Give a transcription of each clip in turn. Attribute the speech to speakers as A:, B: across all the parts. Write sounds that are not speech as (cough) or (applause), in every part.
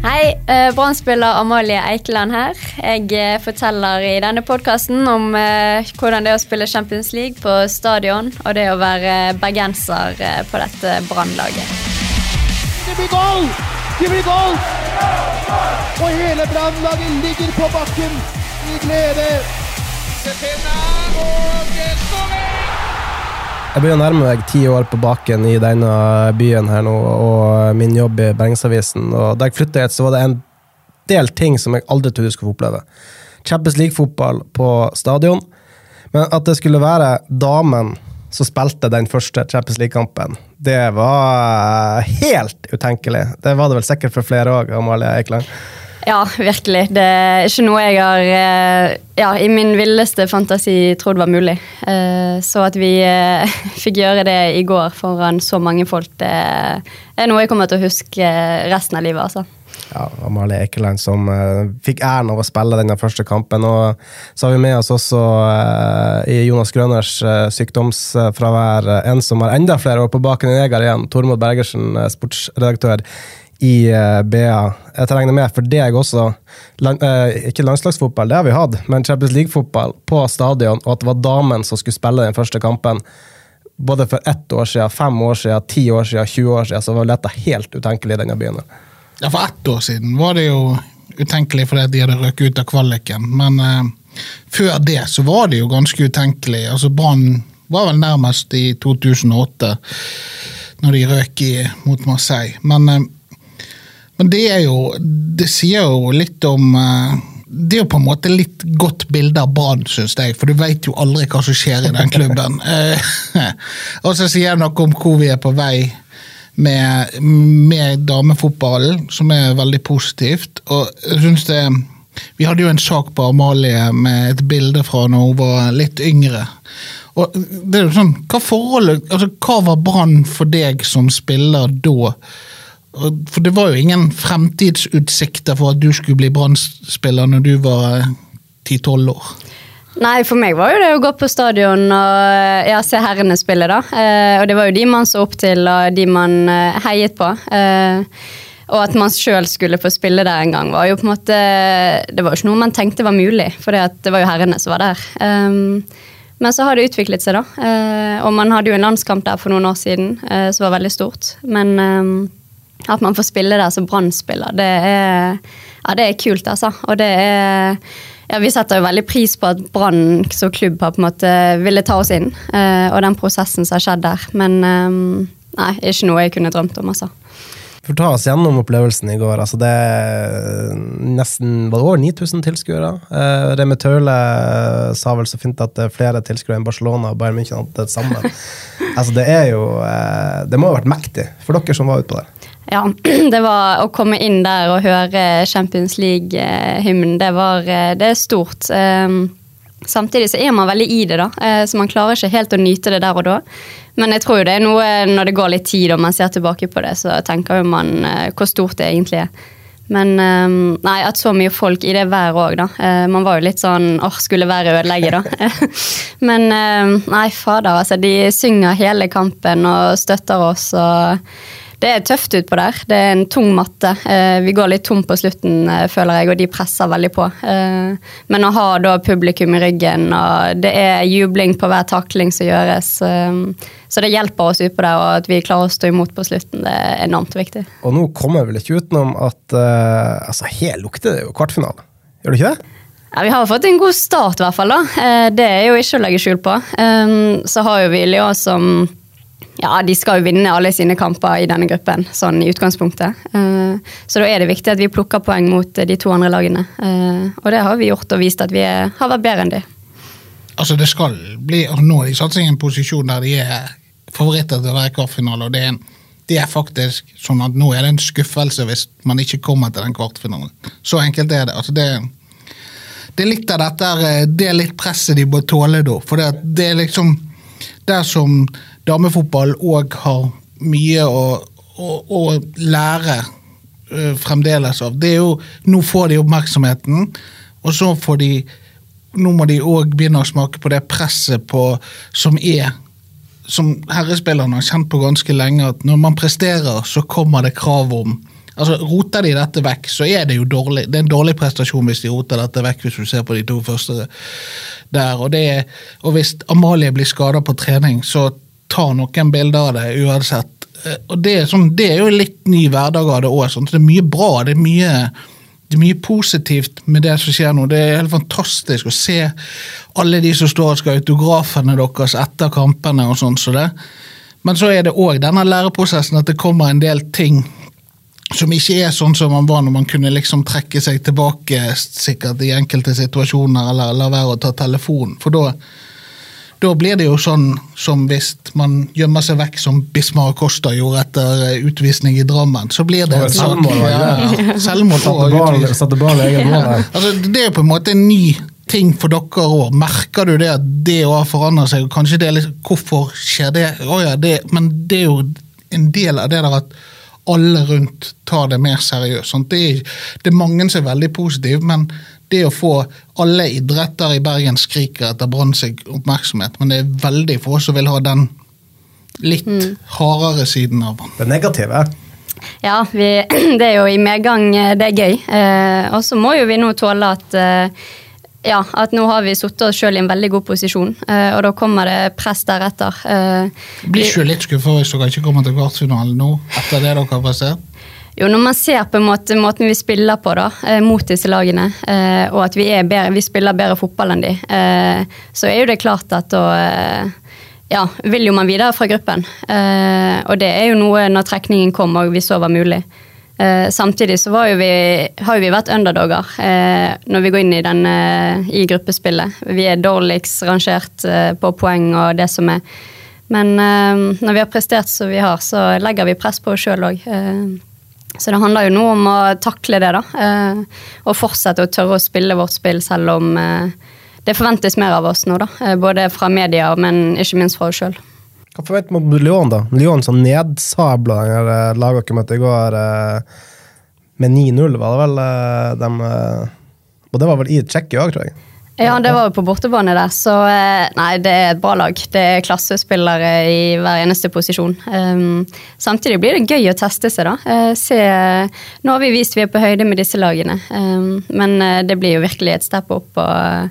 A: Hei, eh, Brann-spiller Amalie Eikeland her. Jeg eh, forteller i denne podkasten om eh, hvordan det er å spille Champions League på stadion, og det å være bergenser på dette Brann-laget.
B: Det blir goal! Det blir goal! Og hele brannlaget ligger på bakken i glede.
C: Jeg begynner å nærme meg ti år på baken i denne byen her nå, og min jobb i Bergensavisen. Og da jeg flytta hit, så var det en del ting som jeg aldri trodde jeg skulle få oppleve. Champions League-fotball på stadion. Men at det skulle være damen som spilte den første Champions League-kampen, det var helt utenkelig. Det var det vel sikkert for flere òg, Amalie Eikeland.
A: Ja, virkelig. Det er ikke noe jeg har eh, ja, i min villeste fantasi trodd var mulig. Eh, Så at vi eh, (laughs) fikk gjøre det i går foran så mange folk, det er noe jeg kommer til å huske resten av livet. altså.
C: ja, Amalie Ekeland som uh, fikk æren av å spille denne første kampen. Og så har vi med oss også uh, i Jonas Grønners uh, sykdomsfravær en som har enda flere år på baken enn jeg har igjen. Tormod Bergersen, sportsredaktør i eh, BA. Jeg regner med for deg også. Eh, ikke landslagsfotball, det har vi hatt, men Champions League-fotball på stadion, og at det var damen som skulle spille den første kampen. Både for ett år siden, fem år siden, ti år siden, 20 år siden, så var dette helt utenkelig i denne byen.
B: Ja, For ett år siden var det jo utenkelig fordi de hadde røket ut av kvaliken. Men eh, før det så var det jo ganske utenkelig. Altså Brann var vel nærmest i 2008, når de røk i, mot Marseille. Men, eh, men det er jo Det sier jo litt om eh, det er jo på en måte litt godt bilde av Brann, syns jeg, for du vet jo aldri hva som skjer i den klubben. (laughs) Eh, (laughs) og så sier jeg noe om hvor vi er på vei med, med damefotballen, som er veldig positivt. Og jeg synes det Vi hadde jo en sak på Amalie med et bilde fra når hun var litt yngre. Og det er jo sånn, Hva forholdet, altså hva var Brann for deg som spiller da? For det var jo ingen fremtidsutsikter for at du skulle bli Brann-spiller når du var 10-12 år.
A: Nei, for meg var jo det å gå på stadion og ja, se herrene spille, da. Eh, og det var jo de man så opp til, og de man eh, heiet på. Eh, og at man sjøl skulle få spille der en gang, var jo på en måte Det var jo ikke noe man tenkte var mulig, for det var jo herrene som var der. Men så har det utviklet seg, da. Eh, og man hadde jo en landskamp der for noen år siden eh, som var veldig stort. Men at man får spille der som Brann-spiller, det er, ja, det er kult, altså. Og det er ja, Vi setter jo veldig pris på at Brann som klubb har på en måte ville ta oss inn, eh, og den prosessen som har skjedd der. Men eh, nei, ikke noe jeg kunne drømt om, altså.
C: For ta oss gjennom opplevelsen i går. Altså det er nesten var det over 9000 tilskuere. Eh, Remi Taule sa vel så fint at det er flere tilskuere enn Barcelona og Bayern München hadde det samme. (laughs) altså det er jo eh, Det må ha vært mektig for dere som var ute på der.
A: Ja, (clears throat) det var å komme inn der og høre Champions League-hymnen, det var eh, Det er stort. Eh, Samtidig så er man veldig i det, da, eh, så man klarer ikke helt å nyte det der og da. Men jeg tror jo det er noe når det går litt tid og man ser tilbake på det, så tenker jo man eh, hvor stort det egentlig er. Men eh, nei, at så mye folk i det været òg, da. Man var jo litt sånn åh, skulle været ødelegge, da. (laughs) Men eh, nei, fader, altså. De synger hele kampen og støtter oss og det er tøft utpå der. Det er en tung matte. Eh, vi går litt tom på slutten, eh, føler jeg, og de presser veldig på. Eh, men å ha da publikum i ryggen, og det er jubling på hver takling som gjøres, så det hjelper oss utpå der, og at vi klarer å stå imot på slutten, det er enormt viktig.
C: Og nå kommer jeg vel ikke utenom at altså her lukter det jo kvartfinale. Gjør det ikke det?
A: Ja, Vi har fått en god start, i hvert fall. da. Eh, Det er jo ikke å legge skjul på. Så har jo vi Lyon som ja, de skal jo vinne alle sine kamper i denne gruppen, sånn i utgangspunktet. Eh, Så da er det viktig at vi plukker poeng mot eh, de to andre lagene. Eh, Og det har vi gjort og vist at vi har vært bedre enn de.
B: Altså det skal bli, å Nå satt seg i en posisjon der de er favoritter til å være kvartfinale, og det er en det er faktisk sånn at nå er det en skuffelse hvis man ikke kommer til den kvartfinalen. Så enkelt er det. altså det det er litt av dette det er litt presset de må tåle da. For det, det er liksom Der som damefotball òg har mye å, å, å lære uh, fremdeles av. Det er jo Nå får de oppmerksomheten, og så får de Nå må de òg begynne å smake på det presset på, som er som herrespillerne har kjent på ganske lenge, at når man presterer, så kommer det krav om altså Roter de dette vekk, så er det jo dårlig. Det er en dårlig prestasjon hvis de roter dette vekk, hvis du ser på de to første der. Og, det, og hvis Amalie blir skada på trening, så tar noen bilder av det uansett. Og det er, sånn, det er jo litt ny hverdag av det òg. Sånn. Det er mye bra. det er mye det er mye positivt med det som skjer nå. Det er helt fantastisk å se alle de som står og skal ha autografene deres etter kampene. og sånn så det. Men så er det òg denne læreprosessen at det kommer en del ting som ikke er sånn som man var når man kunne liksom trekke seg tilbake sikkert i enkelte situasjoner, eller la være å ta telefonen. For da, da blir det jo sånn som hvis man gjemmer seg vekk, som Bismar Costa gjorde etter eh, utvisning i Drammen. Så blir det
C: et selvmål.
B: Ja, selvmål
C: Satte ball i egen mål.
B: Altså, det er jo på en måte en ny ting for dere òg. Merker du det at det òg forandret seg? Kanskje det er litt Hvorfor skjer det? Oh, ja, det? Men det er jo en del av det der at alle rundt tar det mer seriøst. Det er, det er mange som er veldig positive, men det å få alle idretter i Bergen skriker etter Brann seg oppmerksomhet, men det er veldig få som vil ha den litt mm. hardere siden av den.
C: Det negative?
A: Ja, vi, (clears throat) det er jo i medgang. Eh, det er gøy. Eh, og så må jo vi nå tåle at eh, ja, at nå har vi satt oss sjøl i en veldig god posisjon, eh, og da kommer det press deretter. Eh,
B: Blir ikke litt skuffa hvis dere ikke kommer til kvartfinalen nå, etter det dere har prestert?
A: Jo, når man ser på måte måten vi spiller på da, uh, mot disse lagene, og at vi, bedre, vi, spiller bedre fotball enn de, så er jo det klart at da ja, vil jo man videre fra gruppen. og det er jo noe når trekningen kom og vi så var mulig. Eh, samtidig så jo vi, har jo vi vært underdoger eh, når vi går inn i, den, eh, i gruppespillet. Vi er dårligst rangert eh, på poeng og det som er. Men eh, når vi har prestert som vi har, så legger vi press på oss sjøl òg. Eh, så det handler jo nå om å takle det, da. og fortsette å tørre å spille vårt spill selv om det forventes mer av oss nå, da. både fra media, men ikke minst fra oss sjøl.
C: Hva forventer man om Lyon, da? Lyon som nedsabla eh, laget dere møtte i går eh, med 9-0, var det vel? Eh, de, og det var vel i Tsjekkia òg, tror jeg?
A: Ja, det var jo på bortebane der, så nei, det er et bra lag. Det er klassespillere i hver eneste posisjon. Um, samtidig blir det gøy å teste seg, da. Uh, se, nå har vi vist vi er på høyde med disse lagene, um, men uh, det blir jo virkelig et step opp. og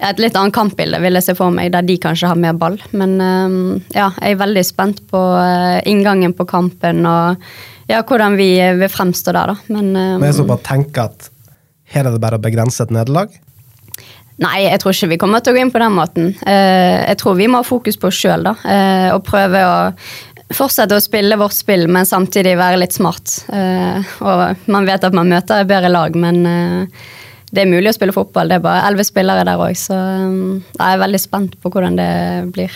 A: et litt annet kampbilde, vil jeg se for meg, der de kanskje har mer ball. Men um, ja, jeg er veldig spent på eh, inngangen på kampen og ja, hvordan vi vil fremstå der, da. Men,
C: Men jeg så bare tenke at her er det bare å begrense et nederlag?
A: Nei, jeg tror ikke vi kommer til å gå inn på den måten. Eh, jeg tror vi må ha fokus på oss sjøl, da. Eh, og prøve å fortsette å spille vårt spill, men samtidig være litt smart. Og man vet at man møter bedre lag, men det er mulig å spille fotball. Det er bare elleve spillere der òg, så jeg er veldig spent på hvordan det blir.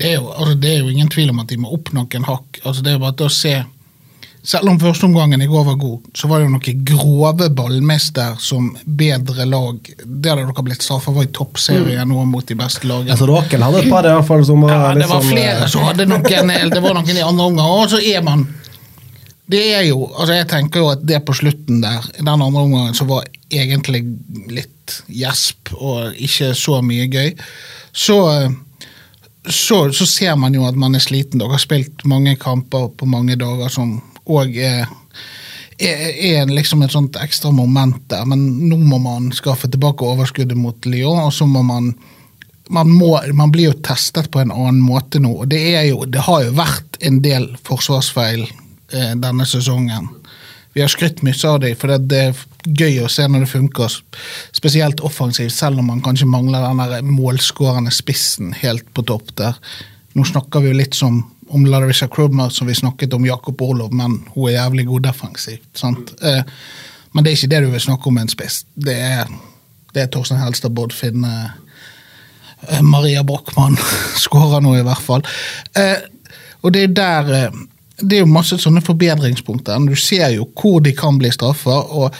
B: Det er, jo, altså, det er jo ingen tvil om at de må opp noen hakk. Altså, det er jo bare til å se selv om førsteomgangen i går var god, så var det jo noen grove ballmester som bedre lag. Det hadde dere blitt straffa for i toppserien nå mot de beste lagene.
C: Altså, Rakel hadde et par i hvert fall som var
B: Ja, det var
C: liksom,
B: flere som hadde noen, det var noen i andre omgang. Og så er man det er jo, altså Jeg tenker jo at det på slutten der, i den andre omgangen, som var egentlig litt gjesp og ikke så mye gøy. Så, så, så, ser man jo at man er sliten. Dere har spilt mange kamper på mange dager som òg er, er, er, liksom et sånt ekstra moment der. Men nå må man skaffe tilbake overskuddet mot Lyon, og så må man man, må, man, blir jo testet på en annen måte nå. og Det, jo, det har jo vært en del forsvarsfeil eh, denne sesongen. Vi har skrytt mye av dem, for det er gøy å se når det funker. Spesielt offensivt, selv om man kanskje mangler den målskårende spissen helt på topp der. Nå snakker vi jo litt som om Larissa Krubmer, som vi snakket om Jakob Orlov, men hun er jævlig god defensivt. Eh, men det er ikke det du vil snakke om med en spiss. Det er, det er Torstein Helstad, Bård Finne, eh, Maria Brochmann (laughs) skårer nå, i hvert fall. Eh, og det er der det er jo masse sånne forbedringspunkter. Du ser jo hvor de kan bli straffa, og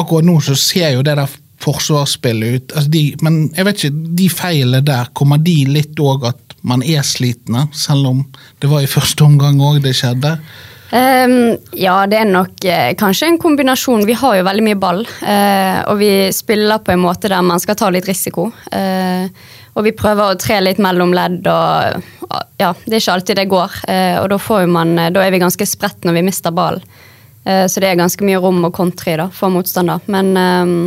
B: akkurat nå så ser jo det der forsvarsspillet ut. Altså de, men jeg vet ikke, de feilene der, kommer de litt òg at man er slitne? Selv om det var i første omgang òg det skjedde.
A: Um, ja, det er nok eh, kanskje en kombinasjon. Vi har jo veldig mye ball. Eh, og vi spiller på en måte der man skal ta litt risiko. Eh, og vi prøver å tre litt mellom ledd, og ja, det er ikke alltid det går. Eh, og da, man, eh, da, er vi ganske spredt når vi mister ballen. Eh, så det er ganske mye rom å kontre i for motstander. Men ehm,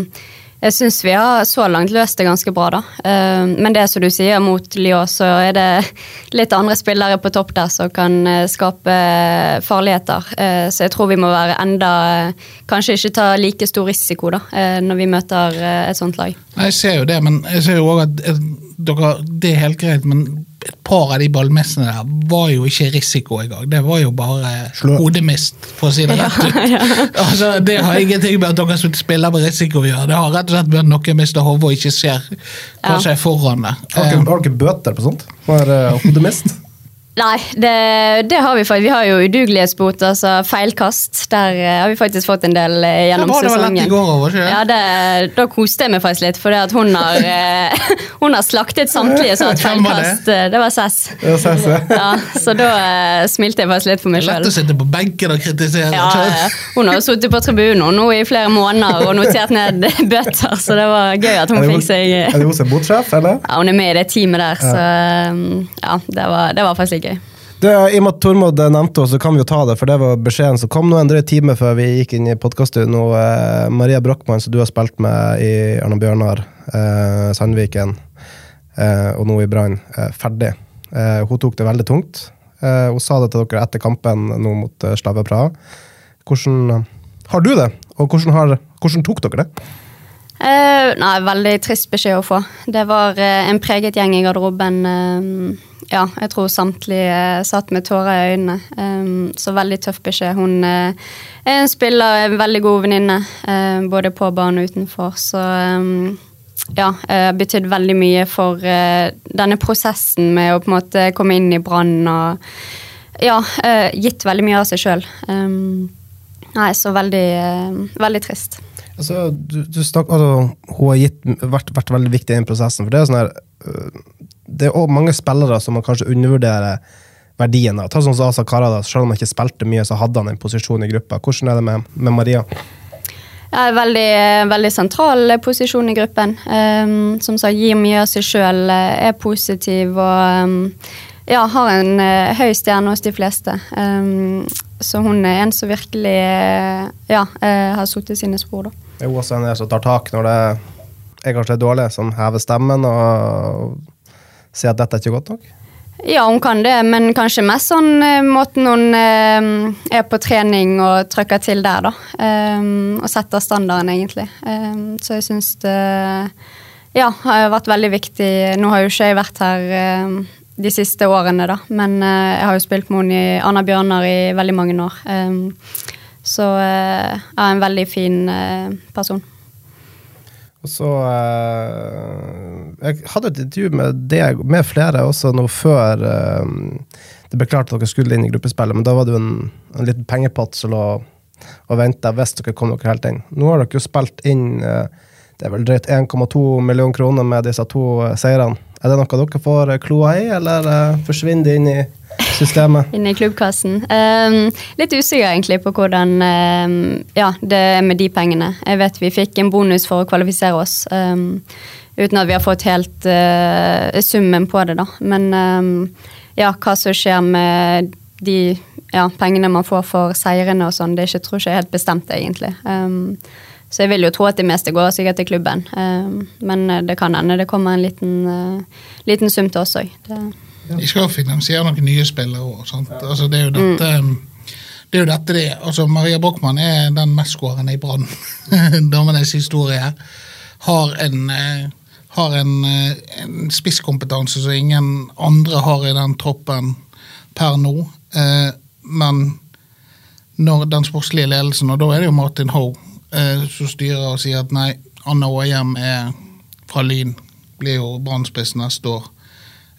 A: jeg syns vi har så langt løst det ganske bra, da. Eh, men det som du sier, mot Lyon, så er det litt andre spillere på topp der som kan eh, skape farligheter. Eh, så jeg tror vi må være enda Kanskje ikke ta like stor risiko da, når vi møter et sånt lag.
B: Jeg ser jo det, men jeg ser jo òg at dere, det er helt greit, men et par av de ballmessene der var jo ikke risiko engang. Det var jo bare hodemist, for å si det (laughs) rett ut. Ja, ja. altså, det har ingenting med at dere spiller med risiko å gjøre. Det har rett og slett med at noen mister hodet og ikke ser hva som er foran det.
C: Har dere bøter på sånt? For uh, hodemist?
A: Nei, det, det, har vi faktisk. Vi har jo udugelighetsbot, altså feilkast. Der uh, har vi faktisk fått en del gjennom gjennom
B: var
A: sesongen.
B: Det var lett i over, ikke?
A: Ja, det, Da koste jeg meg faktisk litt, for hun har, uh, (laughs) hun har slaktet samtlige som har hatt feilkast. Det? det var Cess. ja, så da smilte jeg faktisk litt for meg sjøl.
B: Lett å sitte på benken og kritisere.
A: Ja, hun har jo sittet på tribunen nå i flere måneder og notert ned (laughs) bøter, så det var gøy at hun fikk seg
C: Er det hun som er botsjef, eller?
A: Ja, hun er med i det teamet der, så ja, det var, det var faktisk gøy.
C: Det, I og med at Tormod nevnte oss, så kan vi jo ta det, for det var beskjeden som kom nå en drøy time før vi gikk inn i podkaststudio. Eh, Maria Brochmann, som du har spilt med i Arne Bjørnar, eh, Sandviken eh, og nå i Brann, eh, ferdig. Eh, hun tok det veldig tungt. Eh, hun sa det til dere etter kampen nå mot eh, Slave. Hvordan har du det, og hvordan, har, hvordan tok dere det?
A: Uh, nei, Veldig trist beskjed å få. Det var uh, en preget gjeng i garderoben. Uh, ja, jeg tror samtlige satt med tårer i øynene. Um, så veldig tøff beskjed. Hun er en spiller, en veldig god venninne, både på banen og utenfor. Så um, ja, har betydd veldig mye for denne prosessen med å på en måte komme inn i Brann og ja, gitt veldig mye av seg sjøl. Um, nei, så veldig, veldig trist.
C: Altså, du, du snak, altså, hun har gitt, vært, vært, veldig viktig i den prosessen. for Det er sånn her, øh, det er også mange spillere som man kanskje undervurderer verdien av. Ta sånn som Asa Karadas, Selv om han ikke spilte mye, så hadde han en posisjon i gruppa. Hvordan er det med, med Maria?
A: Ja, veldig, veldig sentral posisjon i gruppen. Um, som sagt, gir mye av seg sjøl, er positiv og um, ja, har en uh, høy stjerne hos de fleste. Um, så hun er en som virkelig uh, ja, uh, har satt sine spor. da.
C: Det er en som tar tak når det er kanskje dårlig, som hever stemmen og sier at dette er ikke godt nok?
A: Ja, hun kan det, men kanskje mest sånn måten hun eh, er på trening og trykker til der, da. Um, og setter standarden, egentlig. Um, så jeg syns det ja, har vært veldig viktig. Nå har jo ikke jeg vært her um, de siste årene, da. Men uh, jeg har jo spilt med henne i Anna Bjørnar i veldig mange år. Så uh, er en veldig fin uh, person.
C: Og så Jeg hadde et intervju med deg med flere også nå før det ble klart at dere skulle inn i gruppespillet, men da var det jo en, en liten pengepott som lå og venta hvis dere kom dere helt inn. Nå har dere jo spilt inn det er vel drøyt 1,2 millioner kroner med disse to seirene. Er det noe dere får kloa i, eller forsvinner det inn i systemet?
A: Inne i klubbkassen. Um, litt usikker egentlig på hvordan um, ja, det er med de pengene. Jeg vet vi fikk en bonus for å kvalifisere oss. Um, uten at vi har fått helt uh, summen på det, da. Men ja, hva som skjer med de ja, pengene man får for seirene og sånn, det er ikke, tror ikke er helt bestemt, egentlig. Så jeg vil jo tro at det meste går sikkert til klubben. Men eh, det kan hende det kommer en liten, uh, liten sum til oss òg.
B: De skal finansiere noen nye spillere òg. Altså, det er jo dette mm. det er jo dette det altså Maria Brochmann er den mestskårende i Brann. (laughs) Damenes historie. Har en, eh, har en, en spisskompetanse som ingen andre har i den troppen per nå. Men når den sportslige ledelsen, og da er det jo Martin Hoe eh, som styrer og sier at nei, Anna Aahjem er fra Lyn, blir jo Brann-spiss neste år, eh,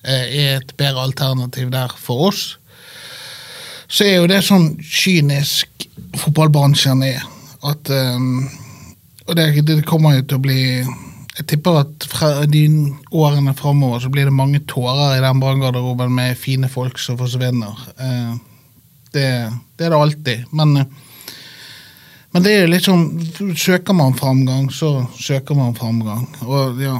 B: er et bedre alternativ der for oss. så er jo det sånn kynisk fotballbransjen er. At um, Og det, det kommer jo til å bli Jeg tipper at fra de årene framover så blir det mange tårer i den branngarderoben med fine folk som forsvinner. Uh, det, det, er det alltid. Men, men det er jo litt sånn Søker man framgang, så søker man framgang. Og ja,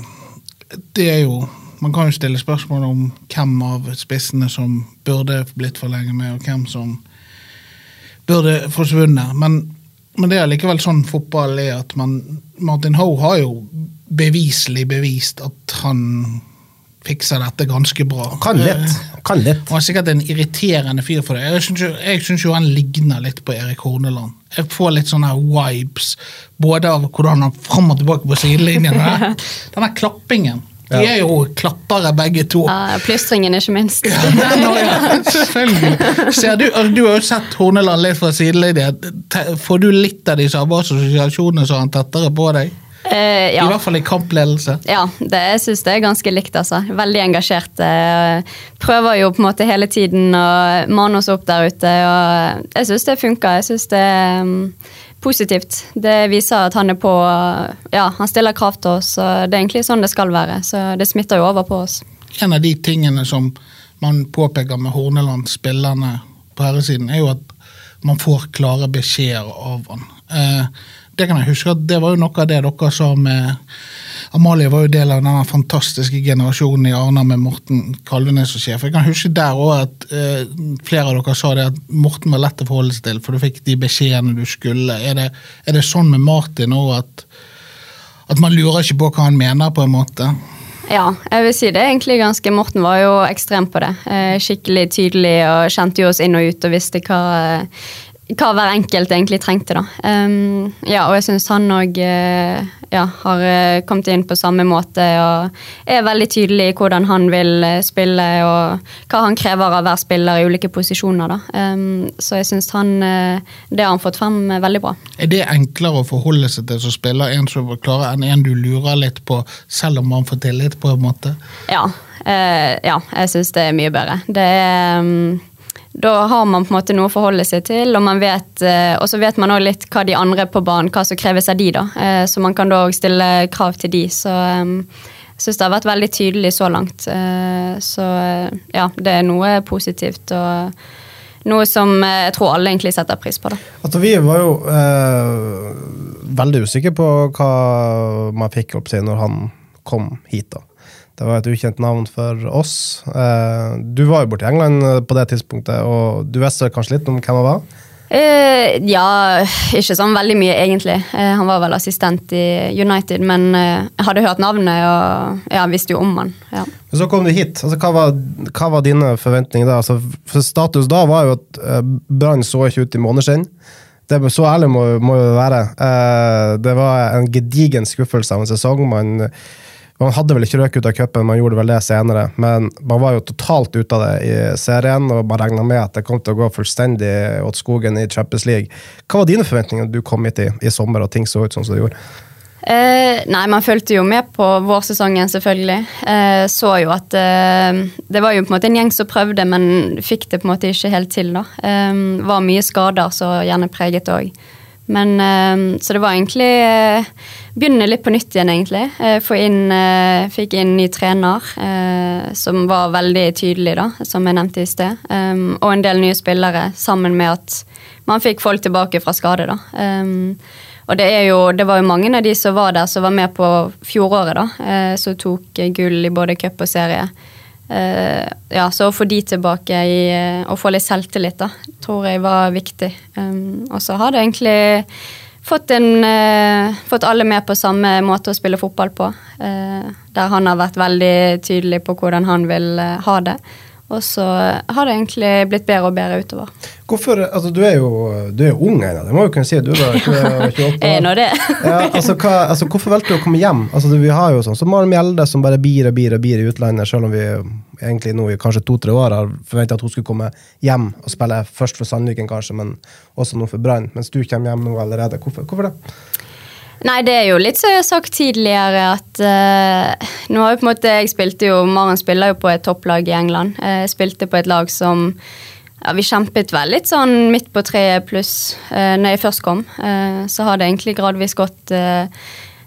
B: det er jo man kan jo stille spørsmål om hvem av spissene som burde blitt for lenge med, og hvem som burde forsvunnet. Men, men det er likevel sånn fotball er at man Martin Hoe har jo beviselig bevist at han fikser dette ganske bra.
C: Kan litt. Kan litt.
B: Han er sikkert en irriterende fyr for det. Jeg syns jo, han ligner litt på Erik Horneland. Jeg får litt sånne vibes, både av hvordan han fram og tilbake på sidelinjen. Denne (laughs) klappingen. De er jo klappere, begge to.
A: Ja, Plystringen, ikke minst.
B: Ja, ja, selvfølgelig. Ser du, du har jo sett Horneland litt fra sidelinjen. Får du litt av de samme assosiasjonene som han tettere på deg?
A: Uh, ja.
B: I hvert fall i kampledelse.
A: Ja, det, jeg syns det er ganske likt. altså. Veldig engasjert. Eh, prøver jo på en måte hele tiden å mane oss opp der ute. og Jeg syns det funker. Jeg syns det um, positivt. Det viser at han er på Ja, han stiller krav til oss, og det er egentlig sånn det skal være. Så det smitter jo over på oss.
B: En av de tingene som man påpeker med Horneland, spillerne på herresiden, er jo at man får klare beskjeder av han. Eh, det kan jeg huske at det var jo noe av det dere sa med Amalie var jo del av denne fantastiske generasjonen i Arna med Morten Kalvenes som sjef. Jeg kan huske der òg at uh, flere av dere sa det at Morten var lett å forholde seg til, for du fikk de beskjedene du skulle. Er det, er det sånn med Martin òg at, at man lurer ikke på hva han mener, på en måte?
A: Ja, jeg vil si det egentlig ganske. Morten var jo ekstrem på det. Eh, skikkelig tydelig og kjente jo oss inn og ut og visste hva hva hver enkelt egentlig trengte. da. Um, ja, Og jeg syns han òg uh, ja, har uh, kommet inn på samme måte og er veldig tydelig i hvordan han vil uh, spille og hva han krever av hver spiller i ulike posisjoner. da. Um, så jeg syns han det har han fått frem veldig bra.
B: Er det enklere å forholde seg til som spiller en som klarer, enn en du lurer litt på, selv om man får tillit, på en måte?
A: Ja, ja jeg syns det er mye bedre. Det er um, da har man på en måte noe å forholde seg til, og vet, eh, og så vet man òg litt hva de andre på banen, hva som kreves av de, da. Eh, så man kan da òg stille krav til de. Så jeg syns det har vært veldig tydelig så langt. Eh, så ja, det er noe positivt. og noe som jeg tror alle egentlig setter pris på. da.
C: Altså, vi var jo eh, veldig usikre på hva man fikk opp seg når han kom hit. da. Det var et ukjent navn for oss. Eh, du var jo borte i England eh, på det tidspunktet, og du visste kanskje litt om hvem han var?
A: Eh, ja, ikke sånn veldig mye, egentlig. Eh, han var vel assistent i United, men eh, jeg hadde hørt navnet og ja, visste jo om han. Ja.
C: Men så kom du hit. Altså, hva, var, hva, var, dine forventninger da? Altså, for Status da var jo at Brann så ikke ut i måneskinn. Det, så ærlig må, må jo være. det var en gedigen skuffelse av en sesong. Man man hadde vel ikke røket ut av cupen, man gjorde vel det senere. Men man var jo totalt ute av det i serien, og man regna med at det kom til å gå fullstendig åt skogen i Champions League. Hva var dine forventninger du kom hit i, i sommer og ting så ut som det gjorde?
A: Eh, nei, man fulgte jo med på vårsesongen, selvfølgelig. Eh, så jo at eh, Det var jo på en måte en gjeng som prøvde, men fikk det på en måte ikke helt til. da. Eh, var mye skader som gjerne preget òg. Men eh, Så det var egentlig eh, Begynne litt på nytt igjen, egentlig. Eh, inn, fikk inn ny trener, som var veldig tydelig, da, som jeg nevnte i sted. Og en del nye spillere, sammen med at man fikk folk tilbake fra skade, da. Og det, jo, det, var jo mange av de som var der, som var med på fjoråret, da. Som tok gull i både cup og serie. Ja, så å få de tilbake i, og få litt selvtillit, da, tror jeg var viktig. Um, og så har det egentlig fått, en, uh, fått, alle med på samme måte å spille fotball på. der han har vært veldig tydelig på hvordan han vil ha det. Og så har det egentlig blitt bedre og bedre utover.
C: Hvorfor, altså Du er jo du er ung ennå, det må jo kunne si. Du er 28 (laughs) år.
A: er nå det.
C: ja, altså, hva, altså, Hvorfor valgte du å komme hjem? Altså, Vi har jo sånn som Maren Mjelde, som bare bier og bier og bier i utlandet, selv om vi egentlig nå i kanskje to-tre år har forventa at hun skulle komme hjem og spille først for Sandviken, kanskje, men også nå for Brann. Mens du kommer hjem nå allerede. Hvorfor, hvorfor det?
A: Nei, det er jo litt som jeg har sagt tidligere, at uh, nå har jo på en måte Jeg spilte jo Maren spiller jo på et topplag i England. Jeg spilte på et lag som ja, vi kjempet vel litt sånn midt på treet pluss uh, når jeg først kom. Uh, så har det egentlig gradvis gått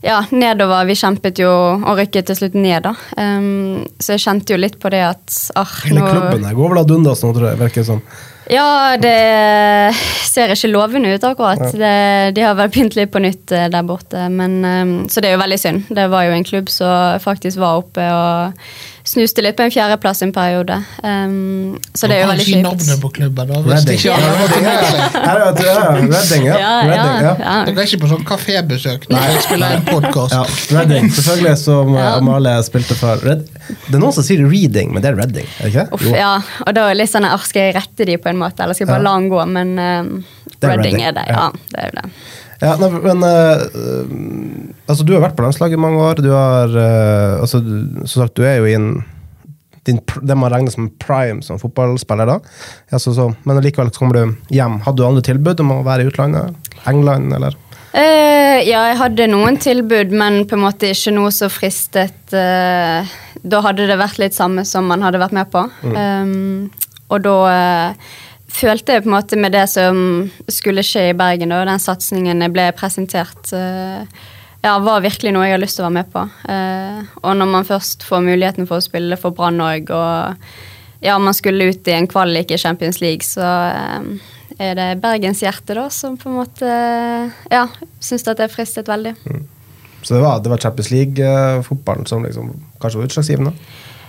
A: ja, nedover. Vi kjempet jo og rykket til slutt ned, da. Um, så jeg kjente jo litt på det at ah,
C: Hele klubben her går vel ad undas nå, tror jeg. Virker som.
A: Ja, det ser ikke lovende ut, akkurat. Det, de har vel begynt litt på nytt eh, der borte. Men, um, så det er jo veldig synd. Det var jo en klubb som faktisk var oppe og snuste litt på en fjerdeplass en periode. Um, så det er jo veldig
B: kjipt. navnet på klubben, da.
C: Redding. ja, Redding, ja.
A: Ja,
C: Redding, ja.
A: ja.
B: Dere er ikke på sånn kafébesøk når jeg spiller en podkast.
C: Ja, Redding. Selvfølgelig, som
A: Ja.
C: Amalie spilte for. Red, det er noen som sier reading, men det er Redding, er ikke?
A: Uff, ja, og da er litt sånn at Skal jeg rette de på en måte, eller skal jeg bare
C: Ja.
A: la den gå? Men
C: uh, er Reading,
A: er det.
C: ja.
A: Det er jo det.
C: Ja, nei, men eh, altså, Du har vært på landslaget i mange år. Du har, uh, altså, som sagt, du er jo i en din, det man regner som prime som fotballspiller. da. Ja, så, så, men likevel kommer du hjem. Hadde du andre tilbud om å være i utlandet? England, eller?
A: Uh, ja, jeg hadde noen tilbud, men på en måte ikke noe som fristet eh, Da hadde det vært litt samme som man hadde vært med på. Um, og da uh, følte jeg på en måte med det som skulle skje i Bergen, og den satsingen jeg ble presentert, uh, ja, var virkelig noe jeg har lyst til å være med på. Uh, og når man først får muligheten for å spille for Brann òg, og ja, man skulle ut i en kvalik i Champions League, så er det Bergens hjerte da som på en måte ja, syns at det fristet veldig.
C: Så det var, det var Champions League-fotballen som liksom, kanskje var utslagsgivende?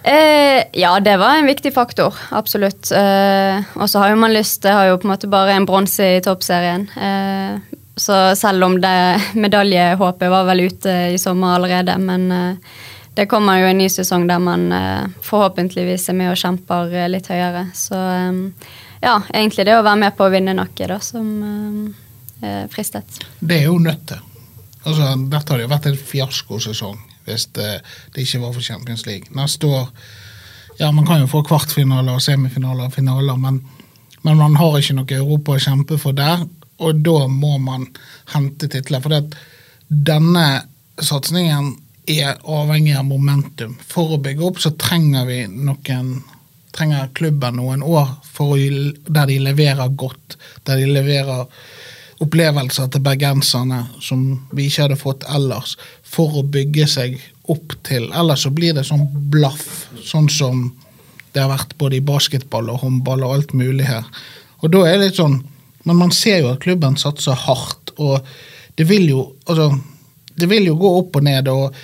A: Eh, ja, det var en viktig faktor. Absolutt. Eh, og så har jo man lyst Det har jo på en måte bare en bronse i toppserien. Eh, så selv om det medaljehåpet var vel ute i sommer allerede, men eh, det kommer jo en ny sesong der man eh, forhåpentligvis er med og kjemper eh, litt høyere. Så eh, ja, egentlig det å være med på å vinne noe, da, som fristet.
B: Det er jo nødt til. Altså, dette hadde jo vært en fiaskosesong hvis det, det ikke var for Champions League. Neste år Ja, man kan jo få kvartfinaler og semifinaler og finaler, men, men man har ikke noe Europa å kjempe for der, og da må man hente titler. For denne satsingen er avhengig av momentum. For å bygge opp så trenger vi noen trenger klubben noen år å, der de leverer godt, der de leverer opplevelser til bergenserne som vi ikke hadde fått ellers, for å bygge seg opp til. Ellers så blir det sånn blaff, sånn som det har vært både i basketball og håndball og alt mulig her. Og da er det litt sånn Men man ser jo at klubben satser hardt, og det vil jo altså, det vil jo gå opp og ned, og,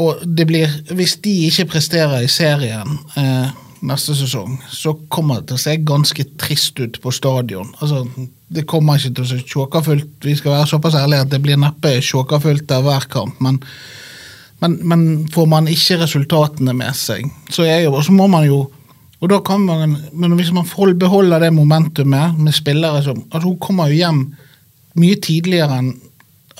B: og det blir Hvis de ikke presterer i serien eh, neste sesong, så kommer det til å se ganske trist ut på stadion. Altså, det kommer ikke til å se tjåkafullt Vi skal være såpass ærlige at det blir neppe tjåkafullt av hver kamp, men, men, men får man ikke resultatene med seg, så, jo, så må man jo og da kan man, Men hvis man beholder det momentumet med spillere som altså Hun kommer jo hjem mye tidligere enn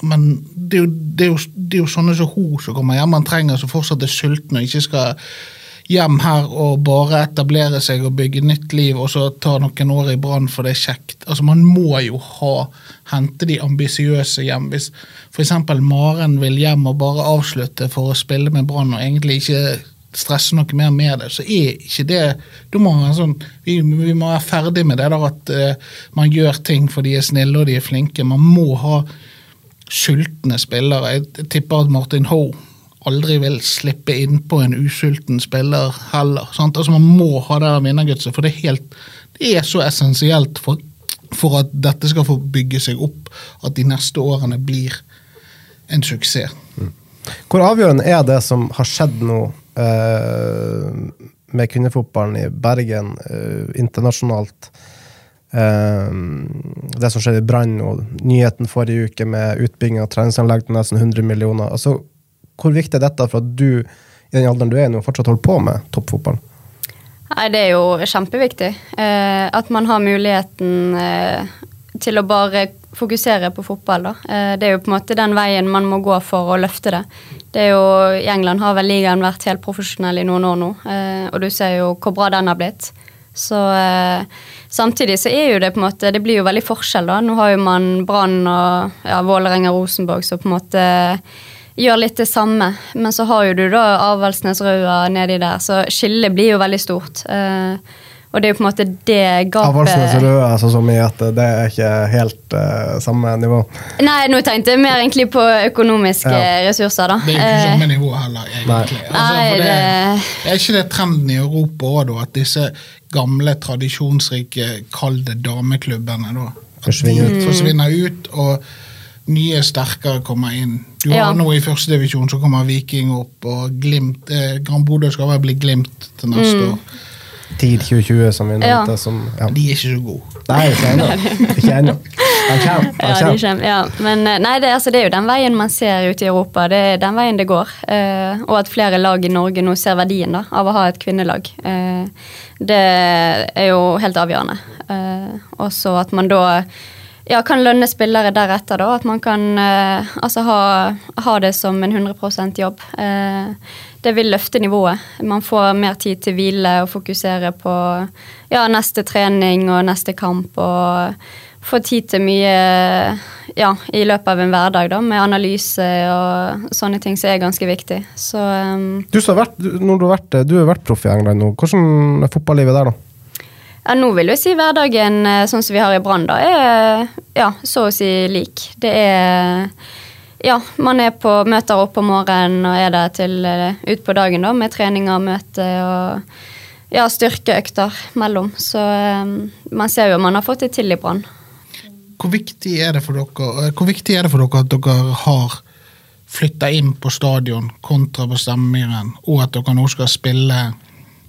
B: men det er, jo, det, er jo, det er jo sånne som hun som kommer hjem, man trenger som fortsatt er sultne og ikke skal hjem her og bare etablere seg og bygge nytt liv, og så ta noen år i brann for det er kjekt. Altså Man må jo ha, hente de ambisiøse hjem. Hvis f.eks. Maren vil hjem og bare avslutte for å spille med Brann og egentlig ikke stresse noe mer med det, så er ikke det da må man sånn, vi, vi må være ferdig med det der at uh, man gjør ting for de er snille og de er flinke. Man må ha sultne spillere. Jeg tipper at Martin Hoe aldri vil slippe innpå en usulten spiller heller. Sant? Altså Man må ha det vinnergutset, for det er, helt, det er så essensielt for, for at dette skal få bygge seg opp, at de neste årene blir en suksess.
C: Hvor avgjørende er det som har skjedd nå eh, med kvinnefotballen i Bergen eh, internasjonalt? Uh, det som skjedde i Brann og nyheten forrige uke med utbygging av treningsanlegg til nesten 100 millioner. Altså, hvor viktig er dette for at du i den alderen du er nå, fortsatt holder på med toppfotball?
A: Nei, Det er jo kjempeviktig. Eh, at man har muligheten eh, til å bare fokusere på fotball. Da. Eh, det er jo på en måte den veien man må gå for å løfte det. det er jo, I England har vel ligaen vært helt profesjonell i noen år nå, eh, og du ser jo hvor bra den har blitt. Så eh, Samtidig så er jo det på en måte, det blir jo veldig forskjell. da. Nå har jo man Brann og ja, Vålerenga Rosenborg som på en måte gjør litt det samme. Men så har jo du da Avaldsnesrøa nedi der, så skillet blir jo veldig stort. Eh, Og det er jo på en måte det gapet
C: Avaldsnesrøa, altså så mye at det er ikke helt uh, samme nivå.
A: Nei, nå tenkte jeg mer egentlig på økonomiske
C: Ja.
A: ressurser, da.
B: Det er jo ikke
A: Eh,
B: samme nivå heller, egentlig. Altså,
A: Nei,
B: for det,
A: det-
B: er ikke det trenden i Europa òg, da? At disse gamle, tradisjonsrike, kall det dameklubbene, da? At
C: Forsvinner
B: de forsvinner ut, og nye, sterkere kommer inn. Du har
A: Ja.
B: nå i førstedivisjon, så kommer Viking opp, og Glimt eh, Gran Bodø skal vel bli Glimt til neste
A: Mm.
B: år.
C: TID 2020, som vi
A: Ja.
C: Som, ja.
B: De er ikke så gode.
C: Nei, ikke ennå. Ikke ennå. Han kommer. (laughs)
A: Ja, de
C: kommer.
A: ja. Men eh, nei, det, altså, det er jo den veien man ser ute i Europa. Det er den veien det går. Eh, og at flere lag i Norge nå ser verdien da, av å ha et kvinnelag. Eh, det er jo helt avgjørende. Eh, også at man da ja, kan lønne spillere deretter. da, At man kan eh, altså ha, ha det som en 100% jobb. Eh, det vil løfte nivået. Man får mer tid til hvile og fokusere på ja, neste trening og neste kamp. og få tid til mye ja, i løpet av en hverdag, da, med analyse og sånne ting som er ganske viktig. Så um,
C: Du, har vært, du, har vært, du har vært proff i England nå. Hvordan er fotballivet der, da?
A: Ja, nå vil jeg si hverdagen eh, sånn som vi har i Brann, da, er ja, så å si lik. Det er ja, man er på, møter opp om morgenen og er der til utpå ut på dagen da, med treninger, møte og ja, styrkeøkter mellom. Så um, man ser jo man har fått det til i Brann.
B: Hvor viktig er det for dere, eh, hvor viktig er det for dere at dere har flytta inn på stadion kontra på Stemmemyren, og at dere nå skal spille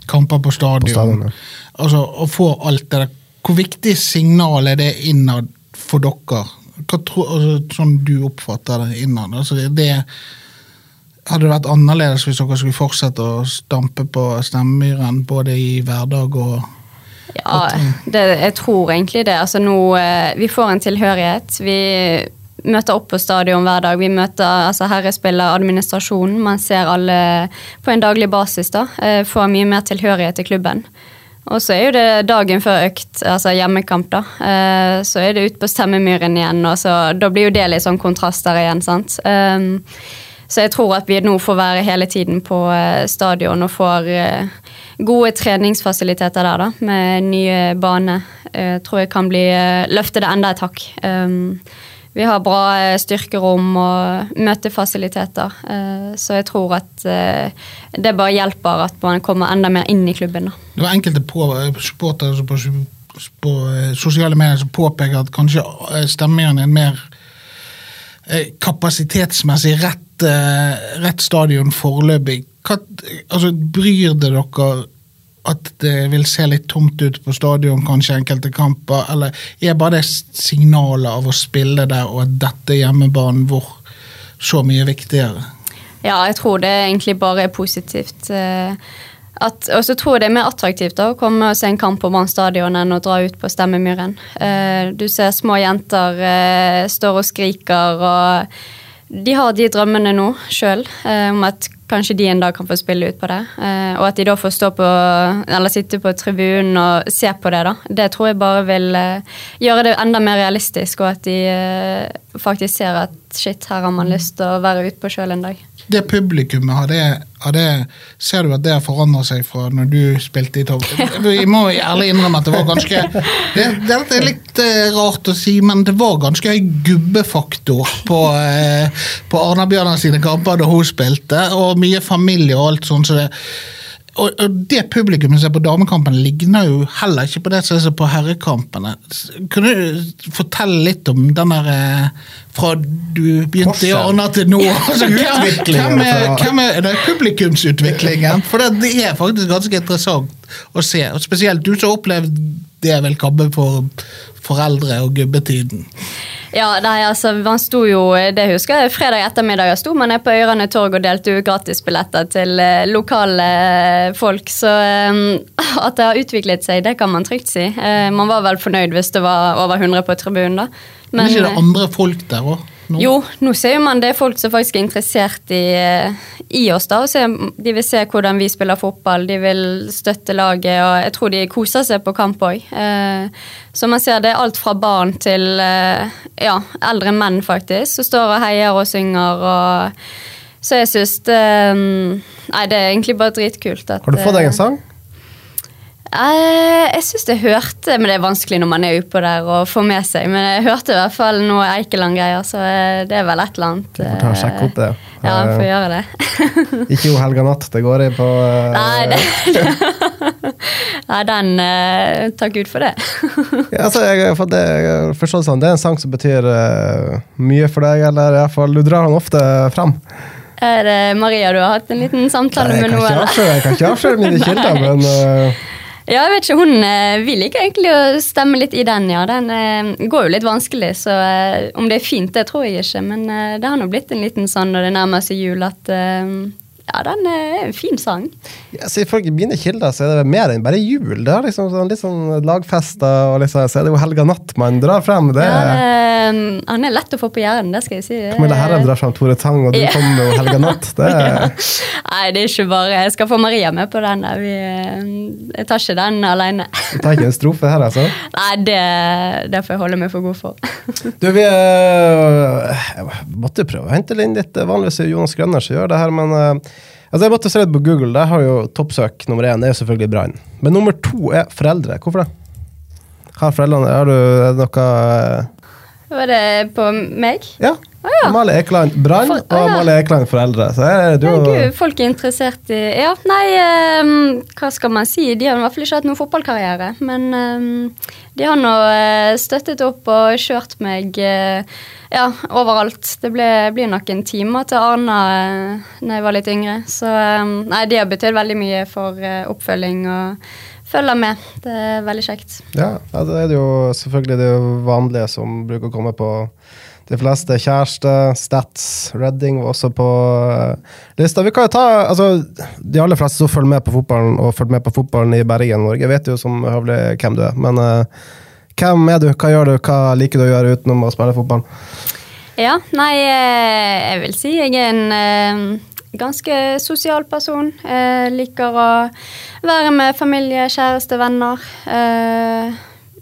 B: kamper på stadion?
C: På stadion, ja.
B: Altså, Å få alt det der. Hvor viktig signal er det innad for dere? Hva tro, altså, sånn du oppfatter det innad? Altså, det, det, hadde det vært annerledes hvis dere skulle fortsette å stampe på Stemmemyren både i hverdag og
A: Ja, det, jeg tror egentlig det. Altså nå, eh, Vi får en tilhørighet. Vi møter opp på stadion hver dag. Vi møter altså herrespiller, administrasjonen. Man ser alle på en daglig basis. da, eh, Får mye mer tilhørighet til klubben. Og så er jo det dagen før økt, altså hjemmekamp, da. Eh, Så er det ut på Stemmemyren igjen, og så, da blir jo det litt sånn kontraster igjen, sant. Um, så jeg tror at vi nå får være hele tiden på eh, stadion og får eh, gode treningsfasiliteter der, da, med nye bane. Tror jeg kan bli løftet enda et hakk. Vi har bra eh, styrkerom og møtefasiliteter, eh, så jeg tror at eh, det bare hjelper at man kommer enda mer inn i klubben.
B: Det var enkelte på, supportere på, på sosiale medier som påpeker at kanskje eh, er en mer kapasitetsmessig rett, rett stadion foreløpig. Hva, altså, bryr det dere at det vil se litt tomt ut på stadion, kanskje enkelte kamper, eller er bare det signalet av å spille der, og at dette er hjemmebanen vår, så mye viktigere?
A: Ja, jeg tror det egentlig bare er positivt. eh, og så tror jeg det er mer attraktivt da, å komme og se en kamp på Brann enn å dra ut på Stemmemyren. Eh, Du ser små jenter eh, står og skriker, og de har de drømmene nå sjøl om at kanskje de en dag kan få spille ut på det. Eh, Og at de da får stå på, eller sitte på tribunen og se på det, da. Det tror jeg bare vil eh, gjøre det enda mer realistisk, og at de eh, faktisk ser at shit, her har man lyst til å være ute på sjøl en dag.
B: det publikummet, har det, har det, ser du at det har forandret seg fra når du spilte i Tov? (laughs) Vi må ærlig innrømme at det var ganske det, det, er litt rart å si, men det var ganske høy gubbefaktor på, på Arna-Bjørnar sine kamper da hun spilte, og mye familie og alt sånt. Så det, og, og det publikummet som er på damekampene, ligner jo heller ikke på det som er på herrekampene. Kunne du fortelle litt om den der eh, fra du begynte i. Arna til nå? (laughs) Altså, hvem, er, hvem er det er publikumsutviklingen? For det, det er faktisk ganske interessant å se. Og spesielt du som har opplevd det vel kabbe for foreldre og gubbetiden.
A: Ja, nei, altså, man sto jo, det husker jeg, fredag ettermiddag sto man nede på Øyrane torg og delte ut gratisbilletter til eh, lokale eh, folk. Så eh, at det har utviklet seg, det kan man trygt si. Man var vel fornøyd hvis det var over 100 på tribunen, da.
B: Men, Men ikke det andre folk der òg?
A: Jo, nå ser jo man det er folk som faktisk er interessert i, eh, i oss. da, og De vil se hvordan vi spiller fotball, de vil støtte laget, og jeg tror de koser seg på kamp òg. Eh, så man ser det er alt fra barn til eh, ja, eldre menn, faktisk, som står og heier og synger. og Så jeg syns det Nei, det er egentlig bare dritkult. At,
C: Har du fått deg
A: eh,
C: sang?
A: Eh, jeg syns jeg hørte Men det er vanskelig når man er oppå der og får med seg. Men jeg hørte i hvert fall noe Eikeland-greier, så eh, det er vel et eller annet.
C: Du Får ta og sjekke opp det.
A: Ja, jeg får
C: Eh,
A: gjøre det. (laughs)
C: Ikke jo Helga Natt det går i på eh,
A: Nei, det, (laughs) Nei, den eh, Takk Gud for det. (laughs)
C: Ja, altså, jeg, for det, forstått sånn, det er en sang som betyr uh, mye for deg, eller i hvert fall, du drar den ofte fram.
A: Er det Maria du har hatt en liten samtale
C: Nei,
A: med nå,
C: jeg kan ikke avsløre mine kilder, men eh,
A: Ja, jeg vet ikke, hun eh, Vi liker egentlig å stemme litt i den, ja. Den eh, går jo litt vanskelig, så eh, om det er fint, det tror jeg ikke. Men det har nå blitt en liten sånn når det nærmer seg jul, at ja, den er en fin sang.
C: altså, ifølge mine kilder så er det mer enn bare jul. Det er liksom sånn, litt sånn lagfester, og liksom, så er det jo Helga Natt man drar frem. Det
A: Ja, det, han er lett å få på hjernen, det skal jeg si.
C: Camilla Herrem drar frem Tore Tang, og du
A: Ja.
C: kommer med Helga Natt. (laughs) Det Ja.
A: Nei, det er ikke bare Jeg skal få Maria med på den. Vi, eh, jeg tar ikke den alene.
C: Du tar ikke en strofe her, altså? (laughs)
A: Nei, det, det får jeg holde meg for god for.
C: Du, vi eh, Jeg måtte prøve å hente inn litt. Vanligvis Jonas Grønner som gjør det her, men eh, altså jeg måtte se litt på Google. Der har jo toppsøk nummer én er jo selvfølgelig Brann. Men nummer to er foreldre. Hvorfor det? Har foreldrene Har du noe eh,
A: Var det på meg?
C: Ja. Amalie Ekeland Brann og. Amalie Ekeland foreldre. Så her er du
A: Ja, Gud, folk er interessert i Ja, nei, um, hva skal man si? De har i hvert fall ikke hatt noen fotballkarriere. Men um, de har nå eh, støttet opp og kjørt meg uh, ja, overalt. Det ble, blir nok en time til Arna uh, da jeg var litt yngre. Så um, nei, de har betydd veldig mye for uh, oppfølging og følger med. Det er veldig kjekt.
C: Ja, ja, det er jo selvfølgelig det vanlige som bruker å komme på de fleste. Kjæreste, Stats, Redding var også på uh, lista. Vi kan jo ta, altså, De aller fleste som følger med på fotballen og følger med på fotballen i Bergen Norge, vet jo som høvelig hvem du er. Men uh, hvem er du, hva gjør du, hva liker du å gjøre utenom å spille fotball?
A: Ja, nei, eh, jeg vil si jeg er en eh, ganske sosial person. Jeg liker å være med familie, kjæreste, venner. Eh,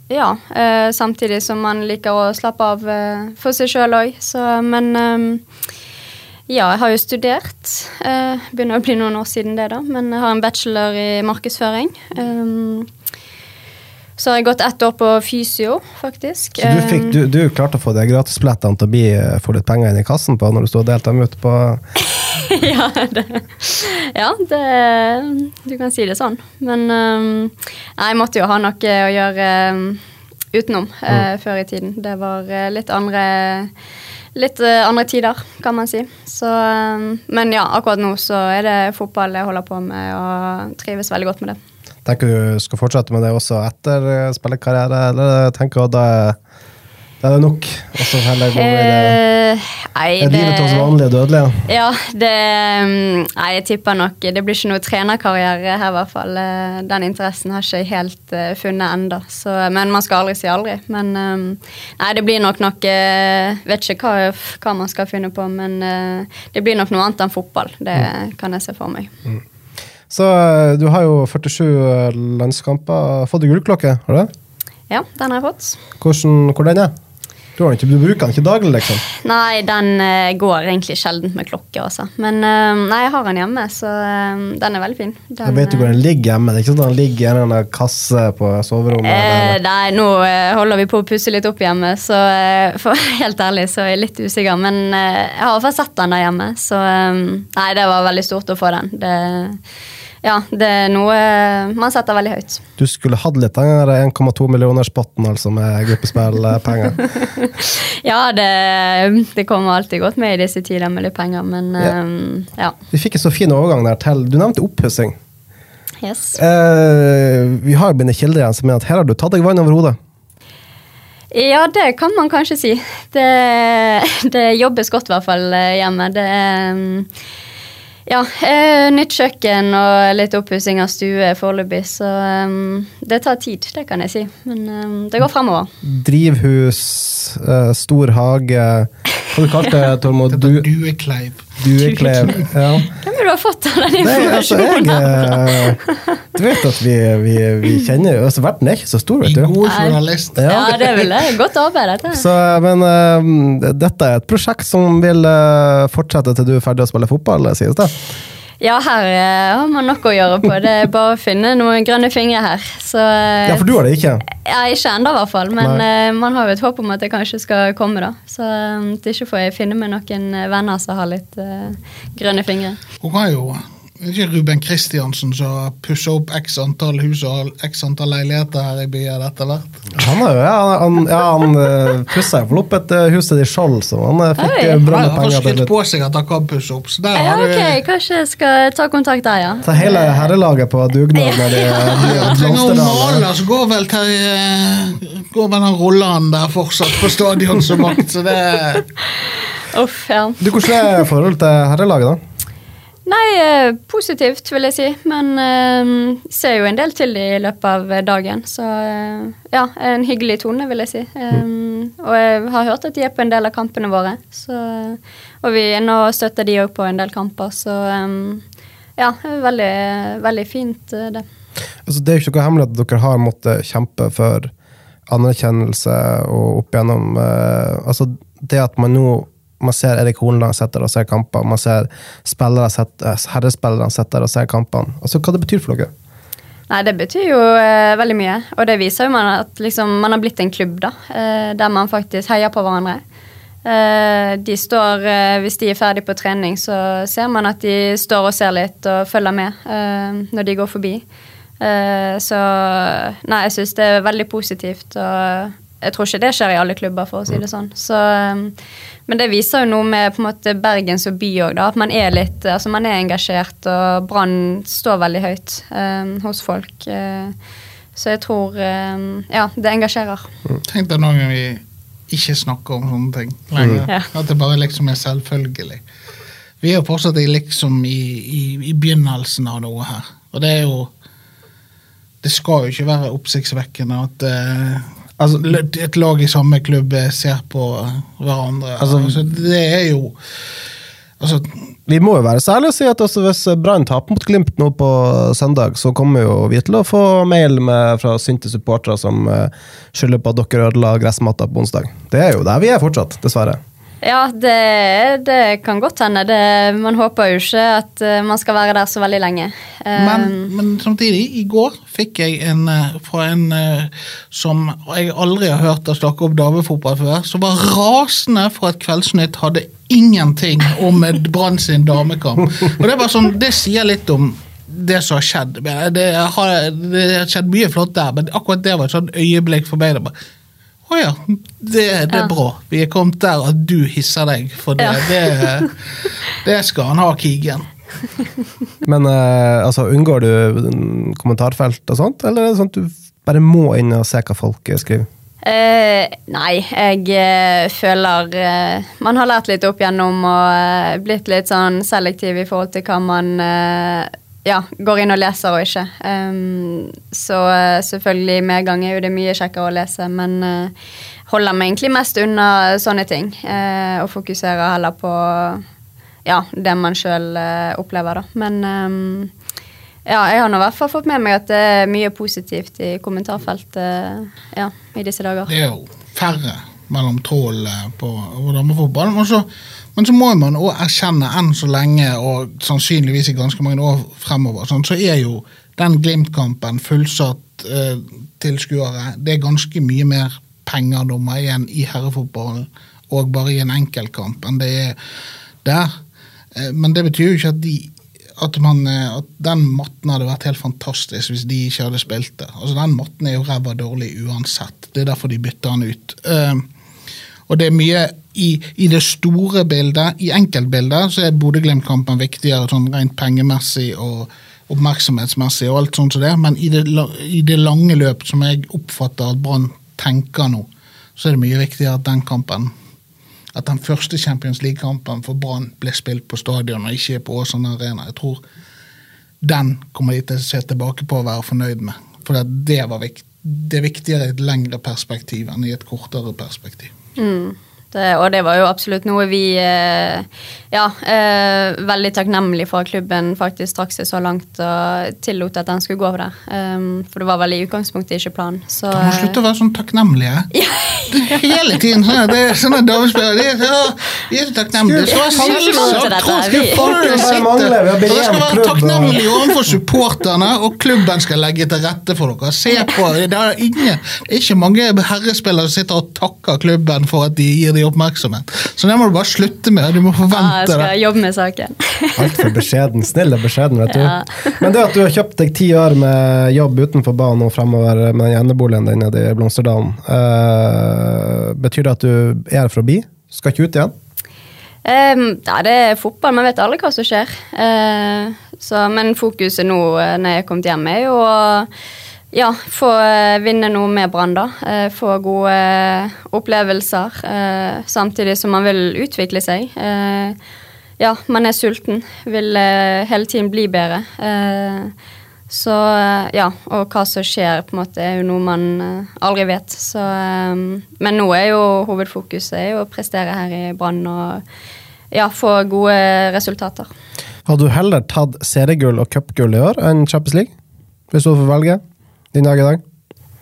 A: ja, eh, samtidig som man liker å slappe av eh, for seg sjøl òg, så Men eh, ja, jeg har jo studert. Eh, begynner å bli noen år siden det, da. Men jeg har en bachelor i markedsføring. Eh, så har jeg gått ett år på fysio, faktisk.
C: Så du, fikk,
A: Eh,
C: du, du klarte å få de gratisbillettene til å bli, uh, få litt penger inn i kassen på når du sto og delte dem ut på (laughs)
A: ja, det, ja det, du kan si det sånn. Men um, nei, jeg måtte jo ha noe å gjøre um, utenom eh, før i tiden. Det var uh, litt andre Litt uh, andre tider, kan man si. Så, um, men ja, akkurat nå så er det fotball jeg holder på med, og trives veldig godt med det.
C: Tenker du skal fortsette med det også etter uh, spillekarriere, eller tenker du at da da er det nok? Og så heller gå i det
A: Eh, det,
C: Er livet til oss vanlige dødelige?
A: Ja, det mm, Nei, jeg tipper nok Det blir ikke noe trenerkarriere her, i hvert fall. Eh, Den interessen har ikke jeg helt uh, funnet enda. Men man skal aldri si aldri. Men um, nei, det blir nok noe uh, Vet ikke hva, hva man skal finne på, men uh, det blir nok noe annet enn fotball. Det kan jeg se for meg.
C: Så uh, du har jo 47 landskamper. Fått deg gullklokke, har du det?
A: Ja, den har jeg fått.
C: Hvordan, hvor den er? Du, ikke, du bruker den ikke daglig, liksom?
A: Nei, den eh, går egentlig sjelden med klokke, også. Men eh, nei, jeg har den hjemme, så eh, den er veldig fin. Den,
C: Jeg vet du hvor den ligger hjemme. Det er ikke sånn at den ligger i en eller annen kasse på soverommet.
A: Eh, nei, nå holder vi på å pusse litt opp hjemme, så for (laughs) helt ærlig så er jeg litt usikker. Men jeg har i hvert fall sett den der hjemme, så nei, det var veldig stort å få den. Det, ja, det er noe eh, man setter veldig høyt.
C: Du skulle hatt litt den 1,2 millioner-spotten altså, med gruppespillpenger. (laughs)
A: Ja, det, det kommer alltid godt med i disse tider med litt penger, men eh, ja.
C: Vi fikk en så fin overgang der til Du nevnte oppussing.
A: Yes.
C: Eh, vi har jo begynt kilder igjen som mener at her har du tatt deg vann over hodet.
A: Ja, det kan man kanskje si. Det, det jobbes godt i hvert fall eh, hjemme. Det er mm, ja, eh, nytt kjøkken og litt oppussing av stue foreløpig, så um, det tar tid, det kan jeg si. Men um, det går fremover.
C: Drivhus, eh, stor hage Hva du kalte det, Tormod? Du,
B: Duekleiv.
C: dueklev? Ja.
A: Hvem er det du har fått av den
C: Nei, altså, jeg
A: informasjonen?
C: eh, Du vet at vi, vi, vi kjenner jo altså, Verden er ikke så stor, vet du.
B: God journalist.
A: Ja, det vil jeg. Godt arbeid, dette.
C: Så, men uh, dette er et prosjekt som vil uh, fortsette til du er ferdig å spille fotball, sies det?
A: Ja, her eh, har man nok å gjøre på. Det er bare å finne noen grønne fingre her. Så, eh,
C: Ja, for du har det ikke?
A: Ja, ikke ennå, i hvert fall. Men
C: Nei.
A: eh, man har jo et håp om at det kanskje skal komme, da. Så ikke får jeg finne meg noen venner som har litt uh, grønne fingre.
B: Hun har jo ikke Ruben Kristiansen som pusser opp x antall hus og x antall leiligheter her i byen etter hvert.
C: Han har jo, ja, han, ja, han uh, pussa jo opp et eh, hus til i Skjold, så han fikk fikk
B: Han
C: bra
B: har
C: med penger.
B: skrytt
C: til
B: på seg at han kan pusse opp, så der
A: Ja,
B: har du
A: ok, Kanskje jeg skal ta kontakt der, ja.
C: Ta hele herrelaget på dugnad når de de
B: Jeg trenger å male, så går vel, til, eh, går vel den Rolland der fortsatt på stadion som makt, så det
A: Uff, ja.
C: Du, Hvordan er forholdet til herrelaget, da?
A: Nei, eh, positivt, vil jeg si. Men eh, ser jo en del til det i løpet av dagen. Så eh, ja, en hyggelig tone, vil jeg si. Eh, og jeg har hørt at de er på en del av kampene våre. Så, og vi nå støtter de òg på en del kamper, så eh, ja, veldig, veldig fint, eh, det.
C: Altså, det er jo ikke noe hemmelig at dere har måttet kjempe for anerkjennelse og opp gjennom Altså, det at man nå man ser Erik Horneland sitte og ser kamper, man ser spillere setter, eh, herrespillere sitte og ser kampene. Altså, Hva det betyr for dere?
A: Nei, det betyr jo eh, veldig mye. Og det viser jo man at liksom, man har blitt en klubb, da. Eh, der man faktisk heier på hverandre. Eh, de står, eh, Hvis de er ferdig på trening, så ser man at de står og ser litt og følger med eh, når de går forbi. Så nei, jeg syns det er veldig positivt. Og jeg tror ikke det skjer i alle klubber, for å si det sånn. Så, eh, men det viser jo noe med på en måte Bergen som by òg, at man er litt altså man er engasjert, og Brann står veldig høyt um, hos folk. Uh, så jeg tror um, Ja, det engasjerer.
B: Tenk deg noen ganger vi ikke snakker om sånne ting lenger.
A: Ja.
B: At det bare liksom er selvfølgelig. Vi er jo fortsatt liksom i, i, i begynnelsen av noe her. Og det er jo Det skal jo ikke være oppsiktsvekkende at eh,
C: Altså-
B: et lag i samme klubb eh, ser på hverandre.
C: Altså-
B: Altså, det er jo Altså,
C: Vi må jo være særlige og si at også hvis Brann taper mot Glimt nå på søndag, så kommer jo vi til å få mail med, fra sinte supportere som eh, skylder på at dere ødela gressmatta på onsdag. Det er jo der vi er fortsatt, dessverre.
A: Ja, det, det kan godt hende. Det, man håper jo ikke at eh, man skal være der så veldig lenge. Eh,
B: Men, men samtidig, i går fikk jeg en eh, fra en som jeg aldri har hørt å snakke om damefotball før, som var rasende for at Kveldsnytt hadde ingenting om Brann sin damekamp. Og Det bare sånn, det sier litt om det som har skjedd. Det har, det har skjedd mye flott der, men akkurat det var et sånn øyeblikk for meg. Det oh ja, det, det er
A: Ja.
B: bra. Vi er kommet der at du hisser deg for det.
A: Ja.
B: Det, det skal han ha, Kigen. (laughs)
C: Men eh, altså, unngår du mm, kommentarfelt og sånt, eller er det sånn at du bare må inn og se hva folk eh, skriver?
A: Eh, nei, jeg eh, føler eh, Man har lært litt opp gjennom og eh, blitt litt sånn selektiv i forhold til hva man eh, ja, går inn og leser og ikke. Um, så eh, selvfølgelig Med medgang er jo det mye kjekkere å lese, men uh, holder meg egentlig mest unna sånne ting. Uh, og fokuserer heller på ja, det man sjøl opplever, da. Men um, ja, jeg har nå i hvert fall fått med meg at det er mye positivt i kommentarfeltet ja, i disse dager.
B: Det er jo færre mellom trålene på på damefotball. Og så, men så må man også erkjenne enn så lenge, og sannsynligvis i ganske mange år fremover, sånn, så er jo den Glimt-kampen fullsatt eh, tilskuere. Det er ganske mye mer penger pengerdummer igjen i herrefotballen og bare i en enkeltkamp enn det er der. Eh, men det betyr jo ikke at de at, man, eh, at den matten hadde vært helt fantastisk hvis de ikke hadde spilt det. Altså Den matten er jo ræva dårlig uansett. Det er derfor de bytter den ut. Eh, og det er mye i, i det store bildet, i enkeltbildet, så er Bodø-Glimt-kampen viktigere sånn rent pengemessig og oppmerksomhetsmessig og alt sånt som det, men i det, i det lange løp, som jeg oppfatter at Brann tenker nå, så er det mye viktigere at den kampen at den første Champions League-kampen for Brann ble spilt på stadion og ikke på Åsane Arena. Jeg tror den kommer de til å se tilbake på og være fornøyd med. For det, var det er viktigere i et lengre perspektiv enn i et kortere perspektiv.
A: Mm. Det, og det var jo absolutt noe vi eh, Ja, eh, veldig takknemlig for at klubben faktisk trakk seg så langt og tillot at den skulle gå over der. Um, for det var vel i utgangspunktet ikke planen. Så,
B: Du må slutte å være sånn takknemlige. Det (laughs) Hele tiden sånn. Det er sånne damespillere. De er så, de er så takknemlige. Være selvsagt. Dere skal være takknemlige overfor supporterne, og klubben skal legge til rette for dere. Se på, Det er, ingen, det er ikke mange herrespillere som sitter og takker klubben for at de gir dem oppmerksomhet. Så det må du bare slutte med. Du må
A: ja, jeg skal
B: det.
A: jobbe med saken. (laughs)
C: Altfor beskjeden. Snill og beskjeden, vet du.
A: Ja.
C: Men det at du har kjøpt deg ti år med jobb utenfor banen og fremover med den eneboligen din nede i Blomsterdalen, uh, betyr det at du er for å bli? Skal ikke ut igjen?
A: Um, ja, det er fotball, man vet aldri hva som skjer. Uh, så, men fokuset nå eh, når jeg er kommet hjem, er jo å ja, få eh, vinne noe med Brann, da. Eh, få gode eh, opplevelser. samtidig som man vil utvikle seg. Ja, man er sulten. Vil hele tiden bli bedre. Så ja, og hva som skjer, på en måte, er jo noe man aldri vet. Så, men nå er jo hovedfokuset er å prestere her i Brann og ja, få gode resultater.
C: Hadde du heller tatt seriegull og cupgull i år enn Champions League? Hvis du får velge din dag i dag?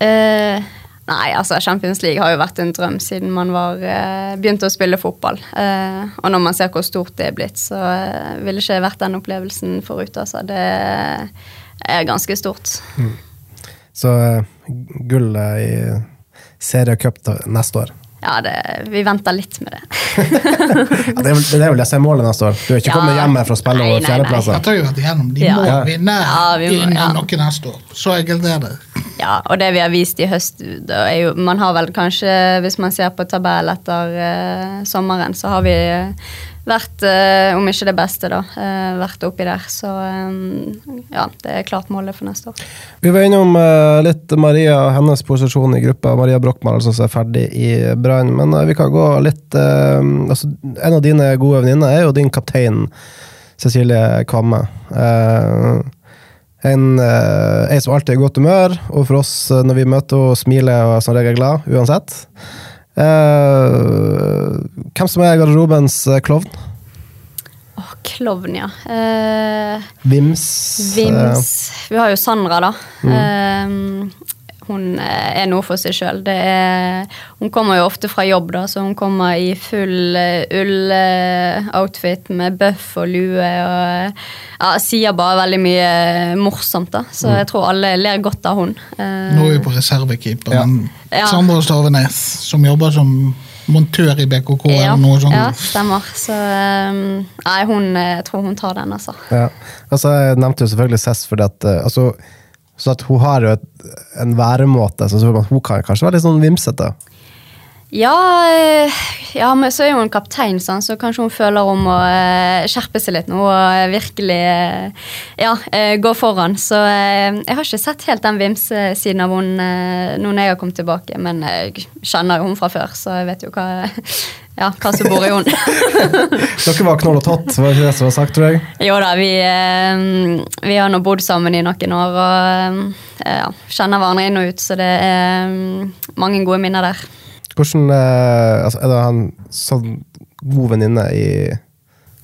A: Eh, nei, altså Champions League har jo vært en drøm siden man var eh, begynte å spille fotball. Eh, og når man ser hvor stort det er blitt, så eh, ville ikke vært den opplevelsen forut. Altså. Det er ganske stort.
C: Så gullet gull eh, i serie cup neste år.
A: Ja, det, vi venter litt med det. (laughs)
C: Ja, det, det er vel det som er målet neste år? Du er ikke
A: Ja.
C: kommet hjem for å spille over fjerdeplasser?
B: Dette har vi vært igjennom. De
A: Ja.
B: må
C: Ja.
B: vinne
A: Ja, vi må-
B: innen
A: ja.
B: noe neste år. Så enkelt er det.
A: Ja, og det vi har vist i høst det er jo, Man har vel kanskje, hvis man ser på tabell etter uh, sommeren, så har vi eh, vært, eh, om ikke det beste, da, eh, vært oppi der. Så eh, ja, det er klart målet for neste år.
C: Vi var innom litt Maria og hennes posisjon i gruppa. Maria Brochmann altså, som er ferdig i Brann. Men vi kan gå litt altså, En av dine gode venninner er jo din kaptein Cecilie Kvamme. En, eh, som alltid er i godt humør, og for oss når vi møter henne, smiler og er som regel glad uansett. Eh, hvem som er garderobens eh, klovn?
A: Oh, klovn, ja. Uh,
C: Vims?
A: Vims Vi har jo Sandra, da. Eh, hun eh, er noe for seg sjøl. Hun kommer jo ofte fra jobb, da, så hun kommer i full uh, ull-outfit med bøff og lue. og ja, Sier bare veldig mye morsomt, da. Så jeg tror alle ler godt av hun. Eh,
B: Nå er vi på reservekeeper,
A: Ja.
B: Sandra Stavenes, som jobber som montør i BKK
A: ja,
B: eller noe sånt.
A: ja, stemmer. Så eh, nei, hun, eh, jeg tror hun tar den, altså.
C: Ja. Altså, jeg nevnte jo selvfølgelig Cess fordi at eh, altså, så at hun har jo et, en væremåte, så hun kan kanskje være litt sånn vimsete.
A: Ja, eh, ja, men så er hun kaptein, sånn, så kanskje hun føler om å eh, skjerpe seg litt nå og eh, virkelig ja, gå foran. Så jeg har ikke sett helt den vimsesiden av hun eh, nå når jeg har kommet tilbake, men jeg kjenner jo hun fra før, så jeg vet jo hva, ja, hva som bor i hun. (laughs)
C: Dere var knoll og tott, var det ikke det som var sagt, tror jeg?
A: jo da, vi, eh, vi har nå bodd sammen i noen år og eh, ja, kjenner hverandre inn og ut, så det er mm, mange gode minner der.
C: Hvordan eh, altså, Er det en sånn god venninne i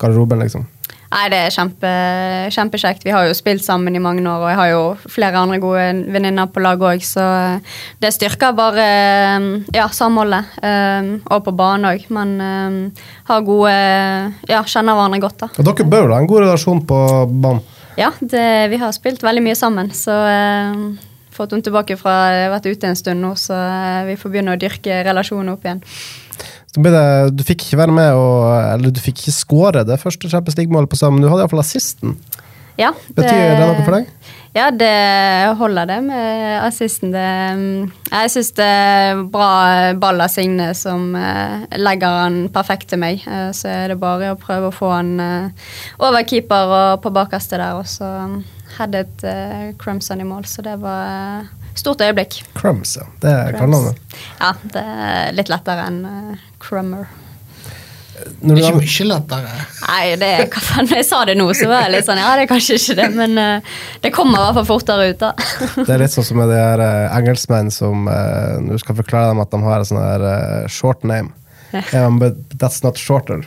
C: garderoben, liksom?
A: Nei, det er kjempe, kjempekjekt. Vi har jo spilt sammen i mange år, og jeg har jo flere andre gode venninner på lag òg, så det styrker bare ja, samholdet. eh, Og på banen òg. Eh, har gode Ja, kjenner hverandre godt, da.
C: Og dere bør jo ha en god relasjon på banen?
A: Ja, det, vi har spilt veldig mye sammen, så eh, fått henne tilbake fra jeg har vært ute en stund nå, så eh, vi får begynne å dyrke relasjonen opp igjen.
C: Det, du fikk ikke være med og, eller du fikk ikke skåre det første Champions League-målet på sammen, men du hadde iallfall assisten.
A: Ja,
C: Betyr det noe for deg?
A: Ja, det holder det med assisten. Det, jeg syns det er bra ball av Signe som eh, legger han perfekt til meg. Eh, så er det bare å prøve å få han eh, over keeper og på bakerste der. Og så headet uh, Crumpson i mål, så det var eh, stort øyeblikk.
C: Crumbs, ja. Det er kallenavnet.
A: Ja, det er litt lettere enn uh, Crummer.
C: Når
B: Det er ikke mye lettere.
A: Nei, det, hva faen, jeg sa det nå, så var jeg litt sånn Ja, det er kanskje ikke det, men uh, det kommer i hvert fall fortere ut, da.
C: Det er litt sånn som med de her uh, engelskmenn som uh, Når du skal forklare dem at de har en sånn her uh, short name. Ja, but that's not shorter.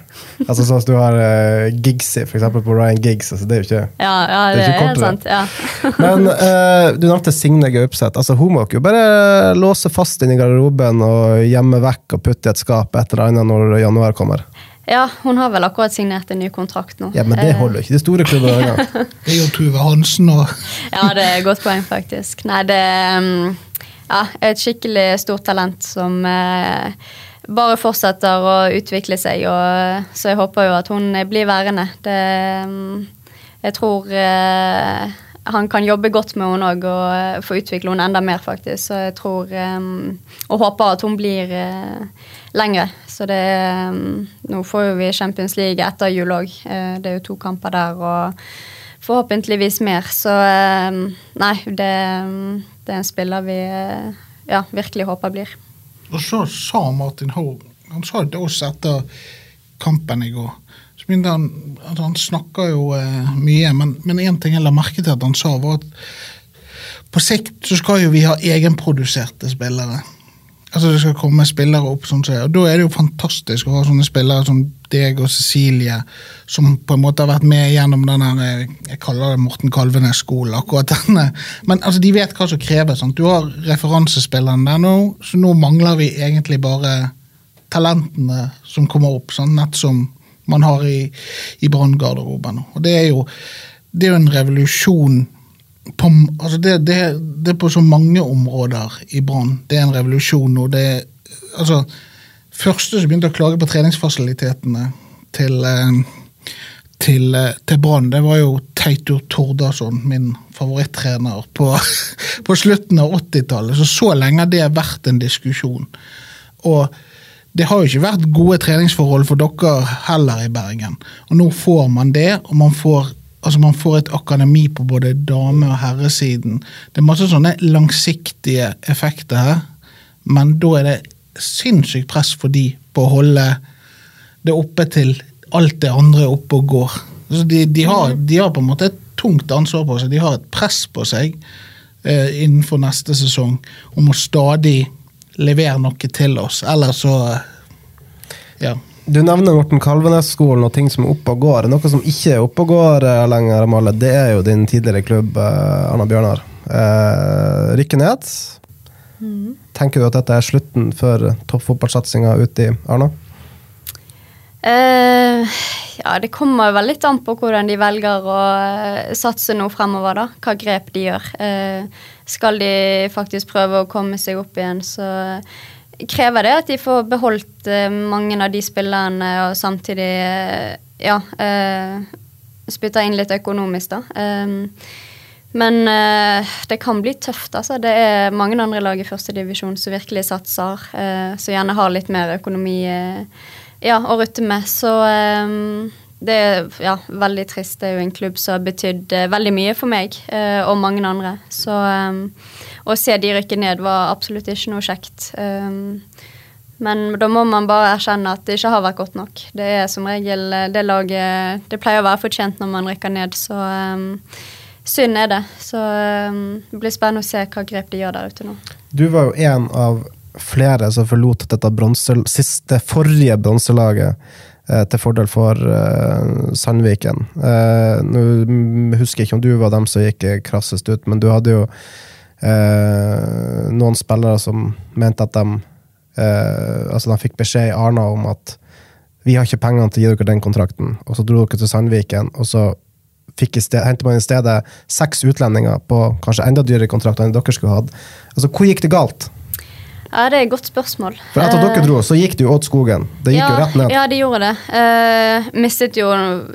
C: Altså sånn at du har uh, Gigsy, for eksempel på Ryan Giggs. Altså, det er jo ikke
A: Ja, ja
C: Det
A: det,
C: er ikke
A: er
C: kortere.
A: sant. Ja. (laughs)
C: Men uh, du nevnte Signe Gaupseth. Altså, hun må ikke bare låse fast inn i garderoben og gjemme vekk og putte i et skap et eller annet når januar kommer.
A: ja, hun har vel akkurat signert en ny kontrakt nå.
C: Ja, Men det
A: Eh,
C: holder ikke. De store klubbene engang. (laughs)
B: Det er jo Tuve Hansen og
A: Ja, det er et godt poeng, faktisk. Nei, det er ja, er et skikkelig stort talent som eh, bare fortsetter å utvikle seg, og, så jeg håper jo at hun blir værende. Det, um, jeg tror eh, han kan jobbe godt med henne òg og eh, få utvikle henne enda mer, faktisk. Så jeg tror um, Og håper at hun blir uh, lengre. Så det um, Nå får jo vi Champions League etter jul òg. det er jo to kamper der. og Forhåpentligvis mer. Så eh, nei, det, det er en spiller vi eh, ja, virkelig håper blir.
B: Og så sa Martin Horg Han sa det til oss etter kampen i går. Så begynte han at Han snakker jo eh, mye, men, én ting jeg la merke til at han sa, var at på sikt så skal jo vi ha egenproduserte spillere. Altså Det skal komme spillere opp, sånn og da er det jo fantastisk å ha sånne spillere som deg og Cecilie, som på en måte har vært med gjennom den eh, jeg kaller det Morten Kalvenes-skolen. akkurat denne. Men altså, de vet hva som kreves. Sant? Du har referansespilleren der nå, så nå mangler vi egentlig bare talentene som kommer opp, sant? nett som man har i, i Brann-garderoben. Og det er jo det er jo en revolusjon på, altså det, det, det er på så mange områder i Brann. Det er en revolusjon nå. Det er, altså, første som begynte å klage på treningsfasilitetene til, eh, til, eh, til Brann, det var jo Teitur Tordasson, min favorittrener, på, (laughs) på slutten av 80-tallet. Så så lenge har det vært en diskusjon. Og det har jo ikke vært gode treningsforhold for dere heller i Bergen. Og nå får man det, og man får, altså man får et akademi på både dame- og herresiden. Det er masse sånne langsiktige effekter her, men da er det sinnssykt press for de på å holde det oppe til alt det andre er oppe og går. Altså de, de, har, de har på en måte et tungt ansvar på seg. De har et press på seg eh, innenfor neste sesong om å stadig levere noe til oss. Eller så Ja.
C: Du nevner Morten Kalvenes-skolen og ting som er oppe og går. Noe som ikke er oppe og går eh, lenger, Amalie, det er jo din tidligere klubb, eh, Arna Bjørnar. Eh, rykke ned. Tenker du at dette er slutten for toppfotballsatsinga ute i Arna?
A: Eh, ja, det kommer vel litt an på hvordan de velger å eh, satse nå fremover, da. Hva grep de gjør. Eh, skal de faktisk prøve å komme seg opp igjen, så krever det at de får beholdt eh, mange av de spillerne og samtidig eh, ja, eh, spytter inn litt økonomisk, da. Men det kan bli tøft. altså. Det er mange andre lag i førstedivisjon som virkelig satser, som gjerne har litt mer økonomi ja, å rutte med. Så det er ja, veldig trist. Det er jo en klubb som har betydd veldig mye for meg og mange andre. Så å se de rykke ned var absolutt ikke noe kjekt. Um, men da må man bare erkjenne at det ikke har vært godt nok. Det er som regel eh, det laget Det pleier å være fortjent når man rykker ned, så um, synd er det. Så um, det blir spennende å se hva grep de gjør der ute nå.
C: Du var jo en av flere som forlot dette bronze, siste forrige bronselaget eh, til fordel for eh, Sandviken. Eh, nå husker jeg ikke om du var dem som gikk krassest ut, men du hadde jo eh, noen spillere som mente at de eh, Altså, de fikk beskjed i Arna om at vi har ikke pengene til å gi dere den kontrakten, og så dro dere til Sandviken, og så hentet man i stedet seks utlendinger på kanskje enda dyrere kontrakter enn dere skulle hatt. Altså, hvor gikk det galt?
A: Ja, det er et godt spørsmål.
C: For etter at
A: Eh,
C: dere dro, så gikk det jo åt skogen. Det gikk
A: ja,
C: jo rett ned.
A: Ja, det gjorde det. Uh, mistet jo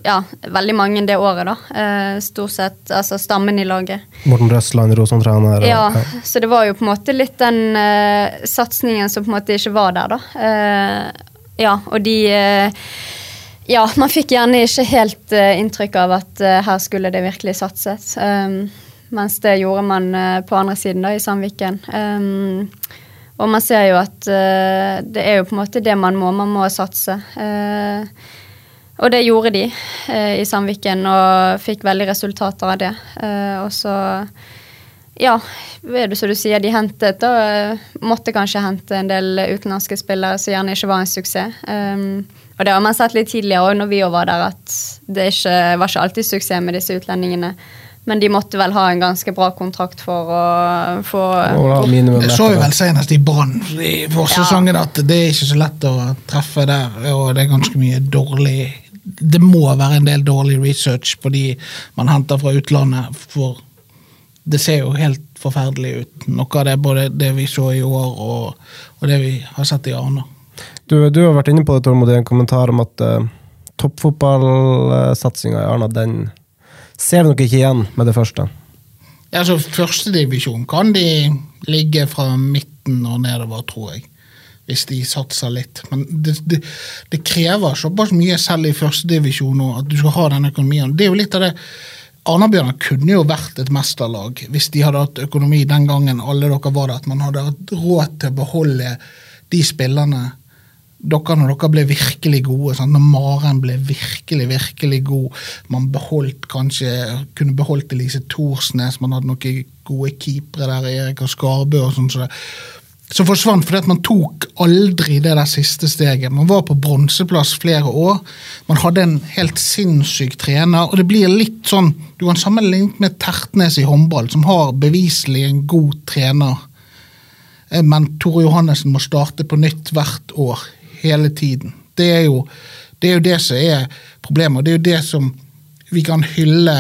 A: ja, veldig mange det året, da. Uh, stort sett altså stammen i laget.
C: Morten Røsland, Rosentraner. og-
A: Ja, så det var jo på en måte litt den uh, satsingen som på en måte ikke var der, da. Uh, ja, og de Ja, man fikk gjerne ikke helt inntrykk av at her skulle det virkelig satses. Um, mens det gjorde man på andre siden, da, i Sandviken. Um, og man ser jo at uh, det er jo på en måte det man må. Man må satse. Uh, og det gjorde de uh, i Sandviken, og fikk veldig resultater av det. Og så ja, er det som du sier, de hentet eh, Måtte kanskje hente en del utenlandske spillere som gjerne ikke var en suksess. Um, og det har man sett litt tidligere òg, når vi var der, at det ikke, var ikke alltid suksess med disse utlendingene. Men de måtte vel ha en ganske bra kontrakt for å få
B: Det så vi vel senest i Brann i forsesongen, ja. at det er ikke så lett å treffe der. Og det er ganske mye dårlig Det må være en del dårlig research på de man henter fra utlandet. for det ser jo helt forferdelig ut. Noe av det både det vi så i år, og, og det vi har sett i Arna.
C: Du, du, har vært inne på det, Tormod, i en kommentar om at uh, toppfotballsatsinga i Arna, den ser vi nok ikke igjen med det første.
B: Ja, altså Førstedivisjon kan de ligge fra midten og nedover, tror jeg. Hvis de satser litt. Men det, det, det krever såpass mye selv i førstedivisjon at du skal ha den økonomien. Det er jo litt av det Arna-Bjørnar kunne jo vært et mesterlag hvis de hadde hatt økonomi den gangen alle dere var der, at man hadde hatt råd til å beholde de spillerne dere når dere ble virkelig gode. Sant? Når Maren ble virkelig, virkelig god. Man beholdt kanskje, kunne beholdt Elise Thorsnes, man hadde noen gode keepere der, Erik og Skarbø og sånn. Så som forsvant fordi at man tok aldri det der siste steget. Man var på bronseplass flere år. Man hadde en helt sinnssyk trener. og det blir litt sånn, Du kan sammenligne med Tertnes i håndball, som har beviselig en god trener. Eh, men Tore Johannessen må starte på nytt hvert år. Hele tiden. Det er jo det, er jo det som er problemet. og Det er jo det som vi kan hylle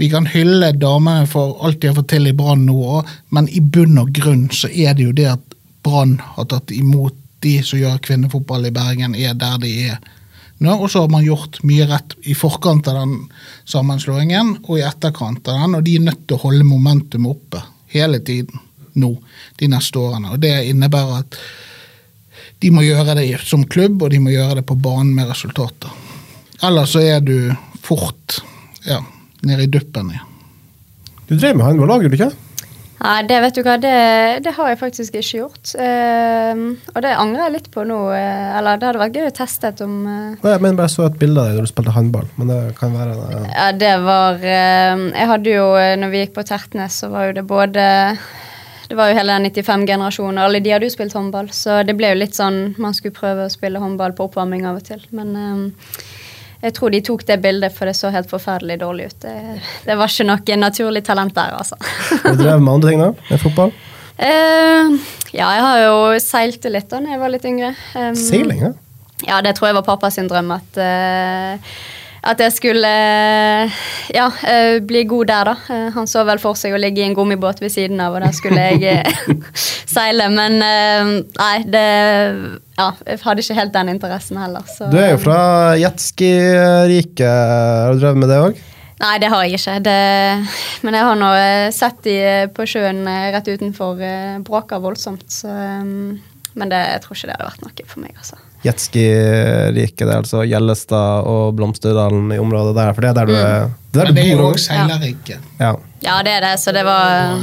B: vi kan hylle damene for alt de har fått til i Brann nå òg, men i bunn og grunn så er det jo det at Brann har tatt imot de som gjør kvinnefotball i Bergen, er der de er. Nå, og så har man gjort mye rett i forkant av den sammenslåingen og i etterkant av den, og de er nødt til å holde momentum oppe hele tiden nå de neste årene. Og Det innebærer at de må gjøre det som klubb, og de må gjøre det på banen med resultater. Ellers så er du fort ja, nede i duppen igjen.
C: Du drev med håndball, gjorde du ikke?
A: Nei, det vet du hva, det, det har jeg faktisk ikke gjort. Uh, og det angrer jeg litt på nå. Uh, eller det hadde vært gøy å teste om uh,
C: Nei, Men bare så et bilde av deg da du spilte håndball. Men det kan være
A: uh... Ja, det var ehm, Jeg hadde jo, når vi gikk på Tertnes, så var jo det både det var jo hele 95-generasjonen, alle de hadde jo spilt håndball. Så det ble jo litt sånn man skulle prøve å spille håndball på oppvarming av og til. Men um, jeg tror de tok det bildet, for det så helt forferdelig dårlig ut. Det, det var ikke noe naturlig talent der, altså.
C: Du drev med andre ting, da? Med fotball?
A: Uh, ja, jeg har jo seilt litt da når jeg var litt yngre.
C: Um, Seiling, ja?
A: Ja, det tror jeg var pappas drøm. at... Uh, at jeg skulle ja, eh, bli god der, da. Eh, han så vel for seg å ligge i en gummibåt ved siden av, og der skulle jeg eh, (laughs) seile. Men nei, det Ja, jeg hadde ikke helt den interessen heller. Så.
C: Du er jo fra jetski-riket. Har du drevet med det òg?
A: Nei, det har jeg ikke. Det, men jeg har nå sett de på sjøen rett utenfor. Bråker voldsomt. Så, men det, jeg tror ikke det hadde vært noe for meg, altså
C: jetski-riket. Det er altså Gjellestad og Blomsterdalen i området der. For det er der du mm. er.
B: Det er, Men det er jo òg seilerriket.
A: Ja. ja, det er det. Så det var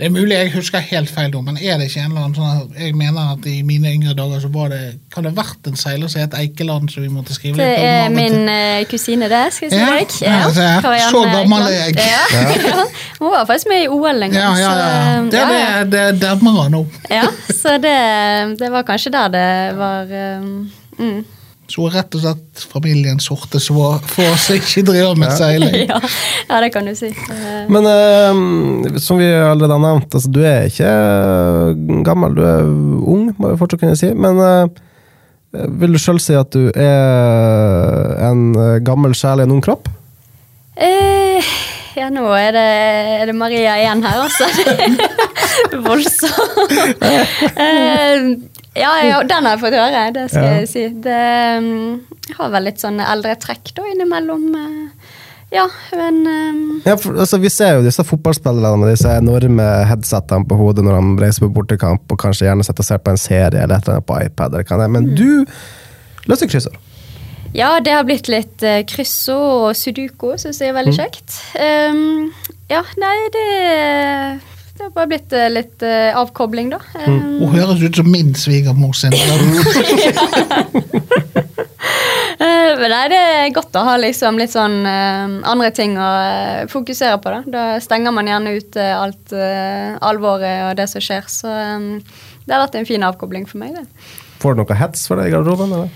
B: det er mulig jeg husker helt feil, men er det ikke en eller annen sånn Jeg mener at i mine yngre dager så var det Kan det ha vært en seiler som het Eikeland som vi måtte skrive
A: litt om? Det er min uh, kusine, det. Skal jeg si ja, deg.
B: Ja, altså, så gammel er jeg. Ja.
A: ja. (laughs) Hun var faktisk med i OL en gang.
B: Ja, ja, ja. Så, det, det, det demrer nå.
A: ja, så det, det, var kanskje der det var um, mm.
B: Så rett og slett familien sorte svår for oss ikke driver med seiling. (laughs)
A: ja. ja, det kan du si.
C: Men uh, som vi allerede har nevnt, altså, du er ikke gammel, du er ung, må vi fortsatt kunne si. Men uh, vil du sjøl si at du er en gammel sjel i en ung kropp?
A: Eh, ja, nå er det, er det, Maria igjen her, altså. (laughs) (laughs) (laughs) Voldsomt. eh, ja, ja, den har jeg fått høre, det skal ja. jeg si. Det um, har vel litt sånn eldre trekk da innimellom. Uh, ja, men um,
C: ja, for, altså, Vi ser jo disse fotballspillerne med disse enorme headsettene på hodet når de reiser på bortekamp og kanskje gjerne setter og ser på en serie eller et eller annet på iPad. Eller hva det Men mm. du løser kryssord.
A: Ja, det har blitt litt uh, kryssord og sudoku, syns jeg er veldig mm. kjekt. Um, ja, nei, det det har bare blitt uh, litt uh, avkobling, da.
B: Um, Hun høres ut som min svigermor sin. uh, (laughs) (laughs)
A: men nei, det er godt å ha liksom litt sånn uh, andre ting å uh, fokusere på. Da Da stenger man gjerne ut eh, alt uh, alvoret og det som skjer. Så um, det har vært en fin avkobling for meg. det.
C: Får du noe hets for det i garderoben? eller?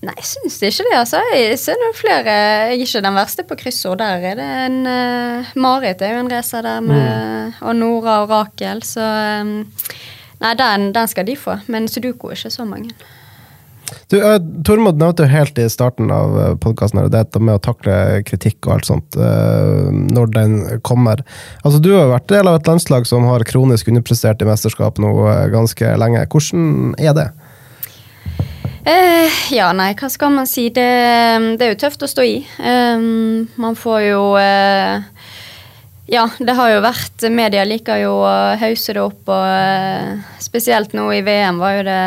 A: Nei, jeg syns ikke det. altså. Jeg ser noen flere Jeg er ikke den verste på kryssord. Der er det en uh, Marit er jo en racer der, med, og Nora og Rakel. Så um, Nei, den, den skal de få. Men Sudoku er ikke så mange.
C: Du, uh, Tormod nevnte jo helt i starten av podkasten dette med å takle kritikk og alt sånt uh, når den kommer. Altså, Du har vært del av et landslag som har kronisk underprestert i mesterskap nå uh, ganske lenge. Hvordan er det?
A: Eh, ja, nei, hva skal man si? Det, det er jo tøft å stå i. Um, man får jo eh, Ja, det har jo vært Media liker jo å hause det opp, og eh, spesielt nå i VM var jo det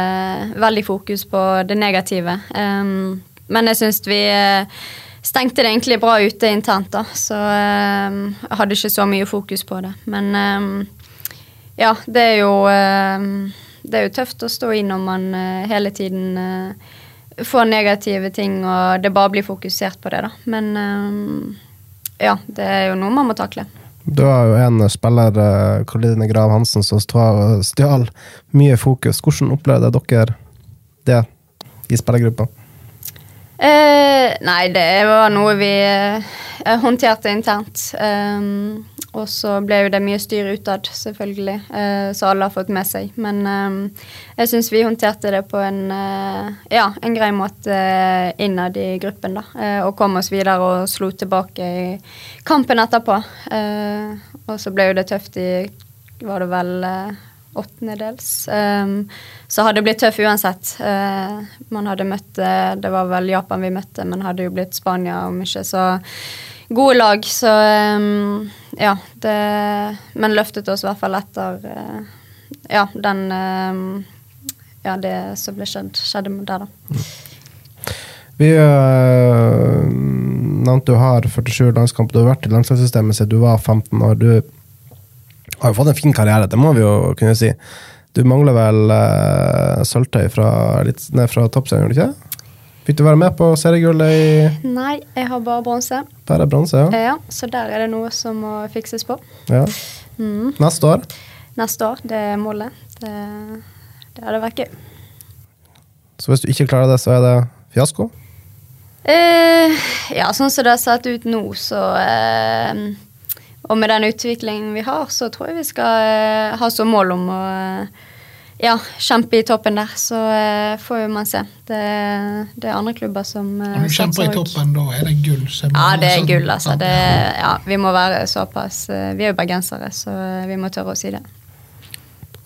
A: veldig fokus på det negative. Um, men jeg syns vi eh, stengte det egentlig bra ute internt, da. Så jeg hadde ikke så mye fokus på det. Men ja, det er jo det er jo tøft å stå i når man uh, hele tiden uh, får negative ting, og det bare blir fokusert på det, da. Men uh, ja, det er jo noe man må takle.
C: Du har jo en spiller, Karoline Grav Hansen, som stjal mye fokus. Hvordan opplevde dere det i spillergruppa?
A: Eh, nei, det var noe vi håndterte internt. Um, og så ble jo det mye styr utad, selvfølgelig, eh, så alle har fått med seg. Men eh, jeg syns vi håndterte det på en, eh, ja, en grei måte innad i gruppen, da. og kom oss videre og slo tilbake i kampen etterpå. og så ble jo det tøft i Var det vel åttendedels. Um, så hadde det blitt tøff uansett. Uh, man hadde møtt Det var vel Japan vi møtte, men hadde jo blitt Spania om ikke, så gode lag, så um, ja. Det, men løftet oss i hvert fall etter uh, ja, den um, Ja, det som ble skjedd, skjedde der, da.
C: Vi uh, nevnte du har 47 landskamper. Du har vært i landslagssystemet siden du var 15 år. Du har jo fått en fin karriere, det må vi jo kunne si. Du mangler vel uh, sølvtøy fra, fra toppserien, gjør du ikke? Fikk du være med på seriegullet i
A: Nei, jeg har bare bronse.
C: Bare bronse, ja.
A: ja. Så der er det noe som må fikses på.
C: Ja. Mm. Neste år?
A: Neste år, det er målet. Det, det hadde vært gøy.
C: Så hvis du ikke klarer det, så er det fiasko?
A: Eh, ja, sånn som det har sett ut nå, så eh, Og med den utviklingen vi har, så tror jeg vi skal eh, ha som mål om å eh, ja, kjempe i toppen der. Så uh, får jo man se. Det, det, er andre klubber som uh,
B: Når du kjemper i toppen, da er det gull?
A: Ja, det er gull, altså. Det, ja, vi må være såpass uh, Vi er jo bergensere, så vi må tørre å si det.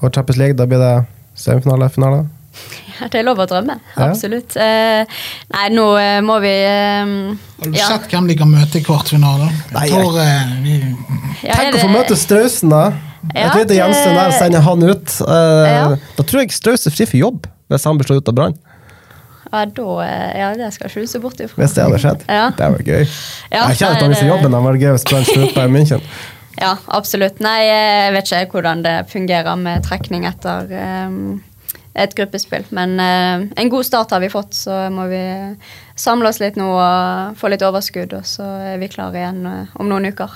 C: Og Champions League, da blir det semifinale? Finale?
A: Ja, det er lov å drømme. Ja. Absolutt. nei, nå må vi
B: Har du ja. sett hvem de kan møte i kvartfinalen?
C: Nei, jeg... vi... Tenk å få møte Strausen, da! Ja, jeg tror Jensen der sender han ut. Uh, ja. Da tror jeg Strauss er fri for jobb, hvis han blir slått ut av Brann.
A: Ja, da, eh, ja, det skal ikke du se bort ifra.
C: Hvis det hadde skjedd. Ja. Det var gøy. Ja, jeg kjenner at han mister jobben. Det var gøy hvis ut München. (laughs)
A: Ja, absolutt. Nei, jeg vet ikke hvordan det fungerer med trekning etter um, et gruppespill. Men uh, en god start har vi fått, så må vi samle oss litt nå og få litt overskudd. Og så er vi klare igjen uh, om noen uker.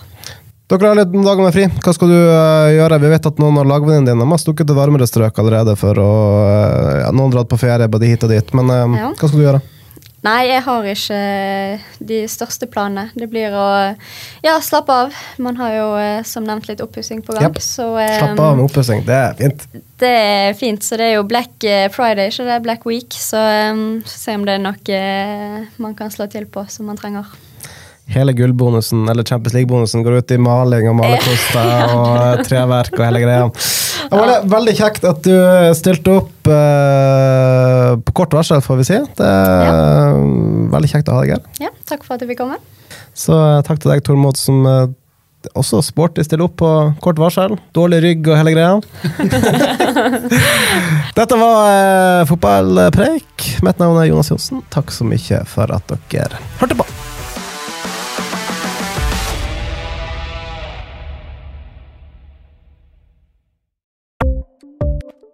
C: Dere har litt dager med fri. Hva skal du uh, gjøre? Vi vet at noen av lagvenninnene dine har stukket til varmere strøk allerede. for å, uh, ja, Noen dratt på ferie både hit og dit. Men uh, ja. hva skal du gjøre?
A: Nei, jeg har ikke de største planene. Det blir å ja, slappe av. Man har jo som nevnt litt oppussing på gang. Yep. Så, um,
C: Slapp av med oppussing, det er fint.
A: Det er fint. Så det er jo Black Friday, ikke det Black Week. Så um, se om det er noe man kan slå til på som man trenger
C: hele gullbonusen, eller Champions League-bonusen, går ut i maling og malerkoster (laughs) og treverk og hele greia. Det var det veldig kjekt at du stilte opp uh, på kort varsel, får vi si. Det er ja. veldig kjekt å ha deg her.
A: Ja, takk for at du fikk komme.
C: Så uh, takk til deg, Tormod, som også sporty stiller opp på kort varsel. Dårlig rygg og hele greia. (laughs) Dette var eh, fotballpreik. Mitt navn er Jonas Johnsen. Takk så mye for at dere hørte på.